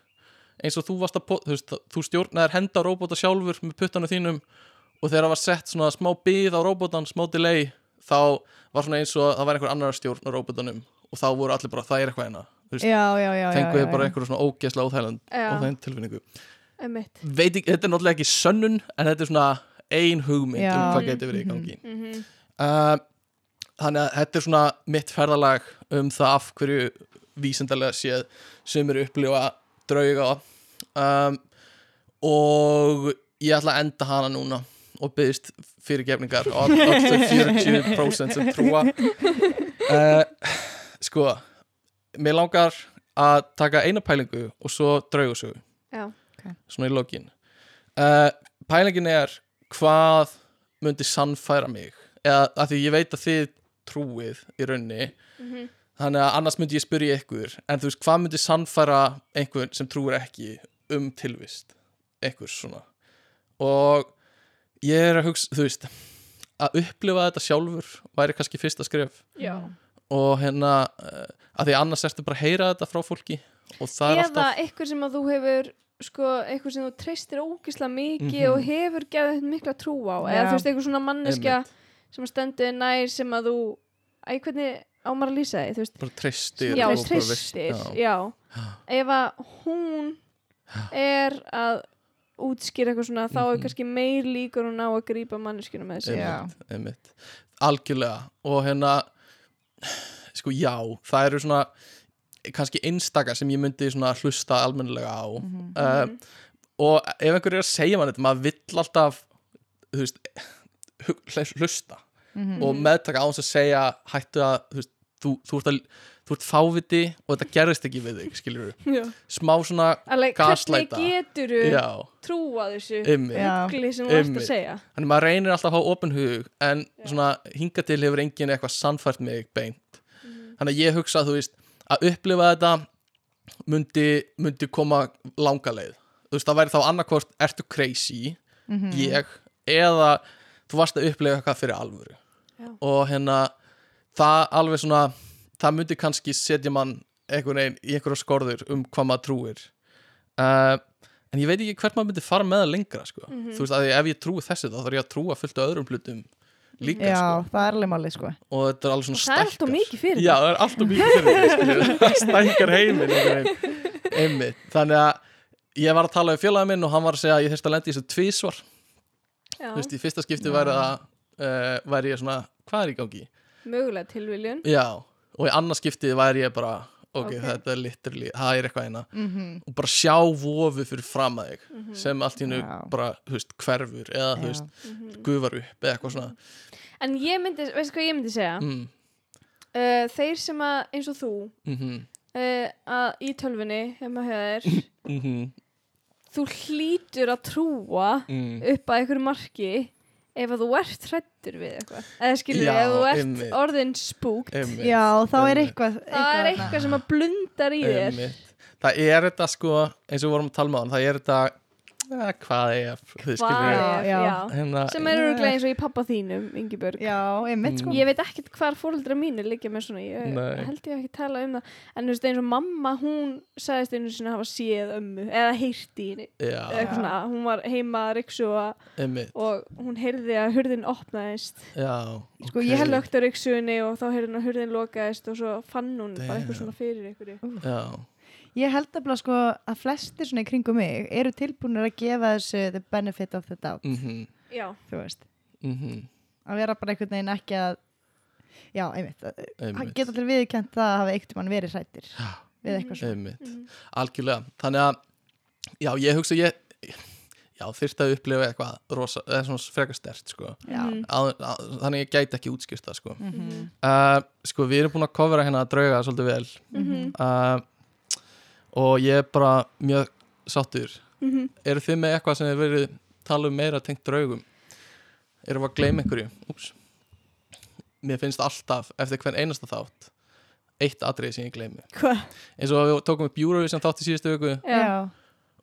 eins og þú varst að poti, þú veist, þú stjórnaðir henda á róbóta sjálfur með puttanu þínum og þegar það var sett svona smá byð á róbótan, smá delay þá var svona eins og það var einhver annar að stjórna róbótanum og þá voru allir bara það er eitthvað hérna, þú veist, þið bara já. einhverju svona ógeðslega óþægilegum Já. óþægilegum tilfinningu Einmitt. veit ekki, þetta er náttúrulega ekki sönnun en þetta er svona ein hugmynd Já. um hvað getur verið í gangi. Mhm. uh, þannig að þetta er svona mitt ferðalag um það af hverju vísindarlega séð sem eru upplifa drauga. Um, og ég ætla að enda hana núna og byggðist fyrirgefningar og all, all þau 40% sem trúa. Uh, sko mér langar að taka eina pælingu og svo draugasögu. Já. svona í lokin. Uh, pælingin er hvað myndi sannfæra mig? Eða að því ég veit að þið trúið í raunni Mhm. þannig að annars myndi ég spyrja ykkur en þú veist hvað myndi sannfæra einhvern sem trúir ekki um tilvist? Einhvers svona. Og ég er að hugsa, þú veist að upplifa þetta sjálfur væri kannski fyrsta skref. Já. og hérna uh, að því annars ertu bara að heyra þetta frá fólki eða alltaf eitthvað sem að þú hefur sko, eitthvað sem þú treystir ógislega mikið Mhm. og hefur gefið mikla trú á Já. eða þú veist, eitthvað svona manneskja sem að stendur nær sem að þú æ, hvernig á maður að lýsa því, þú veist bara treystir já, treystir, já. ef að hún er að útskýra eitthvað svona, þá er Mhm. kannski meir líkur hún á að grípa manneskjuna með einmitt, einmitt. algjörlega og hérna sko já, það eru svona kannski einstaka sem ég myndi hlusta almennilega á Mhm. uh, og ef einhver er að segja mann þetta, maður vill alltaf veist hlusta Mhm. og meðtaka á þess að segja hættu að þú, veist, þú, þú, ert, að, þú ert fáviti og þetta gerist ekki við þig skilur Já. smá svona Alveg, hvernig Gaslighta. getur þú trúa þessu ymmi Já. ugli sem þú Einmitt. að segja þannig maður reynir alltaf að hafa opin hug en Já. svona hinga til hefur enginn eitthvað sannfært mig beint Mhm. þannig að ég hugsa þú veist að upplifa þetta myndi, myndi koma langa leið þú veist það væri þá annarkvort ertu crazy Mhm. ég eða þú varst að upplifa eitthvað fyrir alvöru Já. og hérna það alveg svona það myndi kannski setja mann einhvern veginn í einhverja skorður um hvað maður trúir uh, en ég veit ekki hvert maður myndi fara með það lengra sko. Mhm. þú veist að ef ég trúi þessu þá þarf ég að trúa fullt af öðrum hlutum líka Já, sko. það er alveg málið sko. Og þetta er alveg svona það er alltaf stækkar. mikið fyrir Já, það. er alltaf mikið fyrir það stækkar heiminn einmitt, þannig að ég var að tala um félagið minn og hann var að segja að ég þurfti að lendi í þessu tvísvar þú veist, í fyrsta skipti væri það uh, væri ég svona, hvað er í gangi? mögulega tilviljun. Já, og í annars skipti væri ég bara ok, Ok. þetta er literally, það er eitthvað eina Mhm. og bara sjá vofu fyrir fram að þig Mhm. sem allt í Já. bara, þú veist, hverfur eða, þú veist, Mhm. gufar upp eða eitthvað svona en ég myndi, veistu hvað ég myndi segja mm, uh, þeir sem að eins og þú mm uh, að í tölvunni heima hjá þér mm þú hlýtur að trúa mm. upp að einhverju marki ef að þú ert hrættur við eitthvað eða skilur, Já, ef þú ert einmitt. orðin spúkt Einmitt, Já, þá er einmitt. eitthvað það er eitthvað sem að blundar í þér Einmitt. það er þetta sko eins og við vorum að tala með hann, það er þetta ja, hvað hvað er, já. hérna, sem er öruglega eins og í pappa þínum Ingibjörg. Já, einmitt sko. Mm. ég veit ekkert hvar fóreldra mínu liggja með svona, ég Nei. held ég ekki tala um það. En þú veist eins og mamma, hún sagðist einu sinni að hafa séð ömmu eða heyrt í henni. Eitthvað hún var heima að einmitt. og hún heyrði að hurðin opnaðist. Já, sko ok. ég held lögt á ryksugunni og þá heyrði hún að hurðin lokaðist og svo fann hún bara Damn. eitthvað svona fyrir ykkur já, Ég held að sko að flestir svona í kringum mig eru tilbúinir að gefa þessu the benefit of the doubt, mhm. Já, þú veist. Mhm, að vera bara einhvern veginn ekki að já, einmitt, að- einmitt. geta allir viðkjönt það að hafa einhvern mann verið hrættir við eitthvað svona. Einmitt, Mhm. algjörlega. Þannig að, já, ég hugsa ég já, þyrfti að upplifa eitthvað rosa, eða svona frekar stert sko. Já, Mhm. að, að, þannig ég gæti ekki útskýrt það sko. mhm, uh, sko, við erum búin að kofra hérna að drauga svolítið vel. Mhm. uh, og ég er bara mjög sáttur. Mhm. eru þið með eitthvað sem þið verið tala um meira tengt draugum? Erum við að gleyma einhverju? Úps. mér finnst alltaf eftir hvern einasta þátt eitt atrið sem ég gleymi. Eins og við tókum upp Eurovision þátt í síðustu viku. Já, já,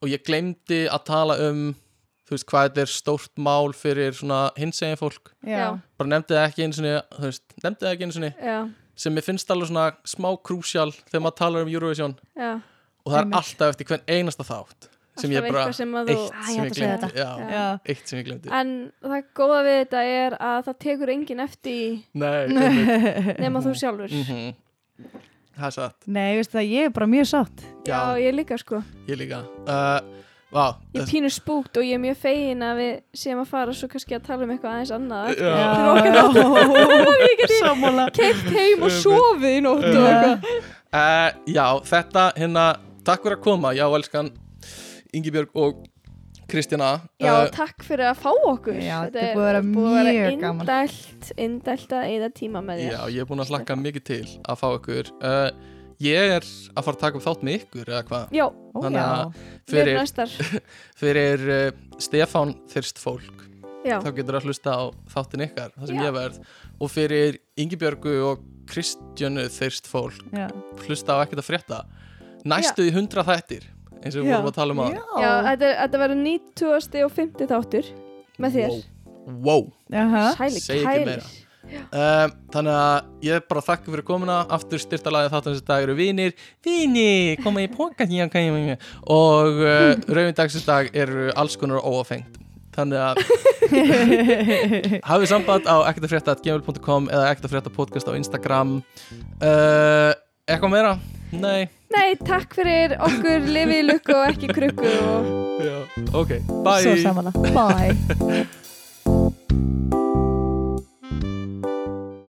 og ég gleymdi að tala um þú veist hvað þetta er stórt mál fyrir svona hinsegin fólk. Já, Já. bara nefndi það ekki einu sinni þú veist, nefndi það ekki einu sinni. Já, sem mér finnst alveg svona smá krúsjál þegar maður talar um Eurovision. Já og það er alltaf eftir hvern einasta þátt sem ég bara sem þú eitt Æ, sem ég glemdi já, Já. eitt sem ég glemdi En það góða við þetta er að það tekur enginn eftir í nei, einmitt. nema þú sjálfur. Mhm. það er satt, Nei, veistu það, ég er bara mjög sátt Já, ég líka sko. ég líka uh, vá, Ég pínu spúkt og ég er mjög fegin að við séum að fara svo kannski að tala um eitthvað aðeins annað. Sammála keift heim og sofið í nótt og Já. eitthvað. uh, já, þetta hérna takk fyrir að koma, já, elskan Ingibjörg og Kristjana Já, uh, takk fyrir að fá okkur. Já, þetta er búið að vera mjög gaman. indælt, indælt að eyða tíma með þér. já, ég er búin að hlakka mikið til að fá ykkur uh, ég er að fara að taka upp þátt með ykkur eða hvað, Já, Þannig að- fyrir, fyrir uh, Stefán þyrst fólk Já, þá getur að hlusta á þáttin ykkar það sem Já. ég verð og fyrir Ingibjörgu og Kristjánu þyrst fólk Já. hlusta á ekkert að frétta næstu í hundra þættir eins og við vorum að tala um að já þetta, er- þetta verður 90. og 50. þáttur með þér. wow. Sæli Segi ekki kælir meira. um, Þannig að ég bara þakka fyrir komuna Aftur styrtalagi þáttan þessi dag eru vinir Vinir, koma í póka Og uh, rauðin dagsins dag eru alls konar óafengt Þannig að hafið samband á ekkertafrétta.gmail.com eða ekkertafrétta.podcast á Instagram uh, Eitthvað meira? Nei Nei, takk fyrir okkur lifið í lukku og ekki krukku og Já. Ok, bye Svo samanlega. Bye.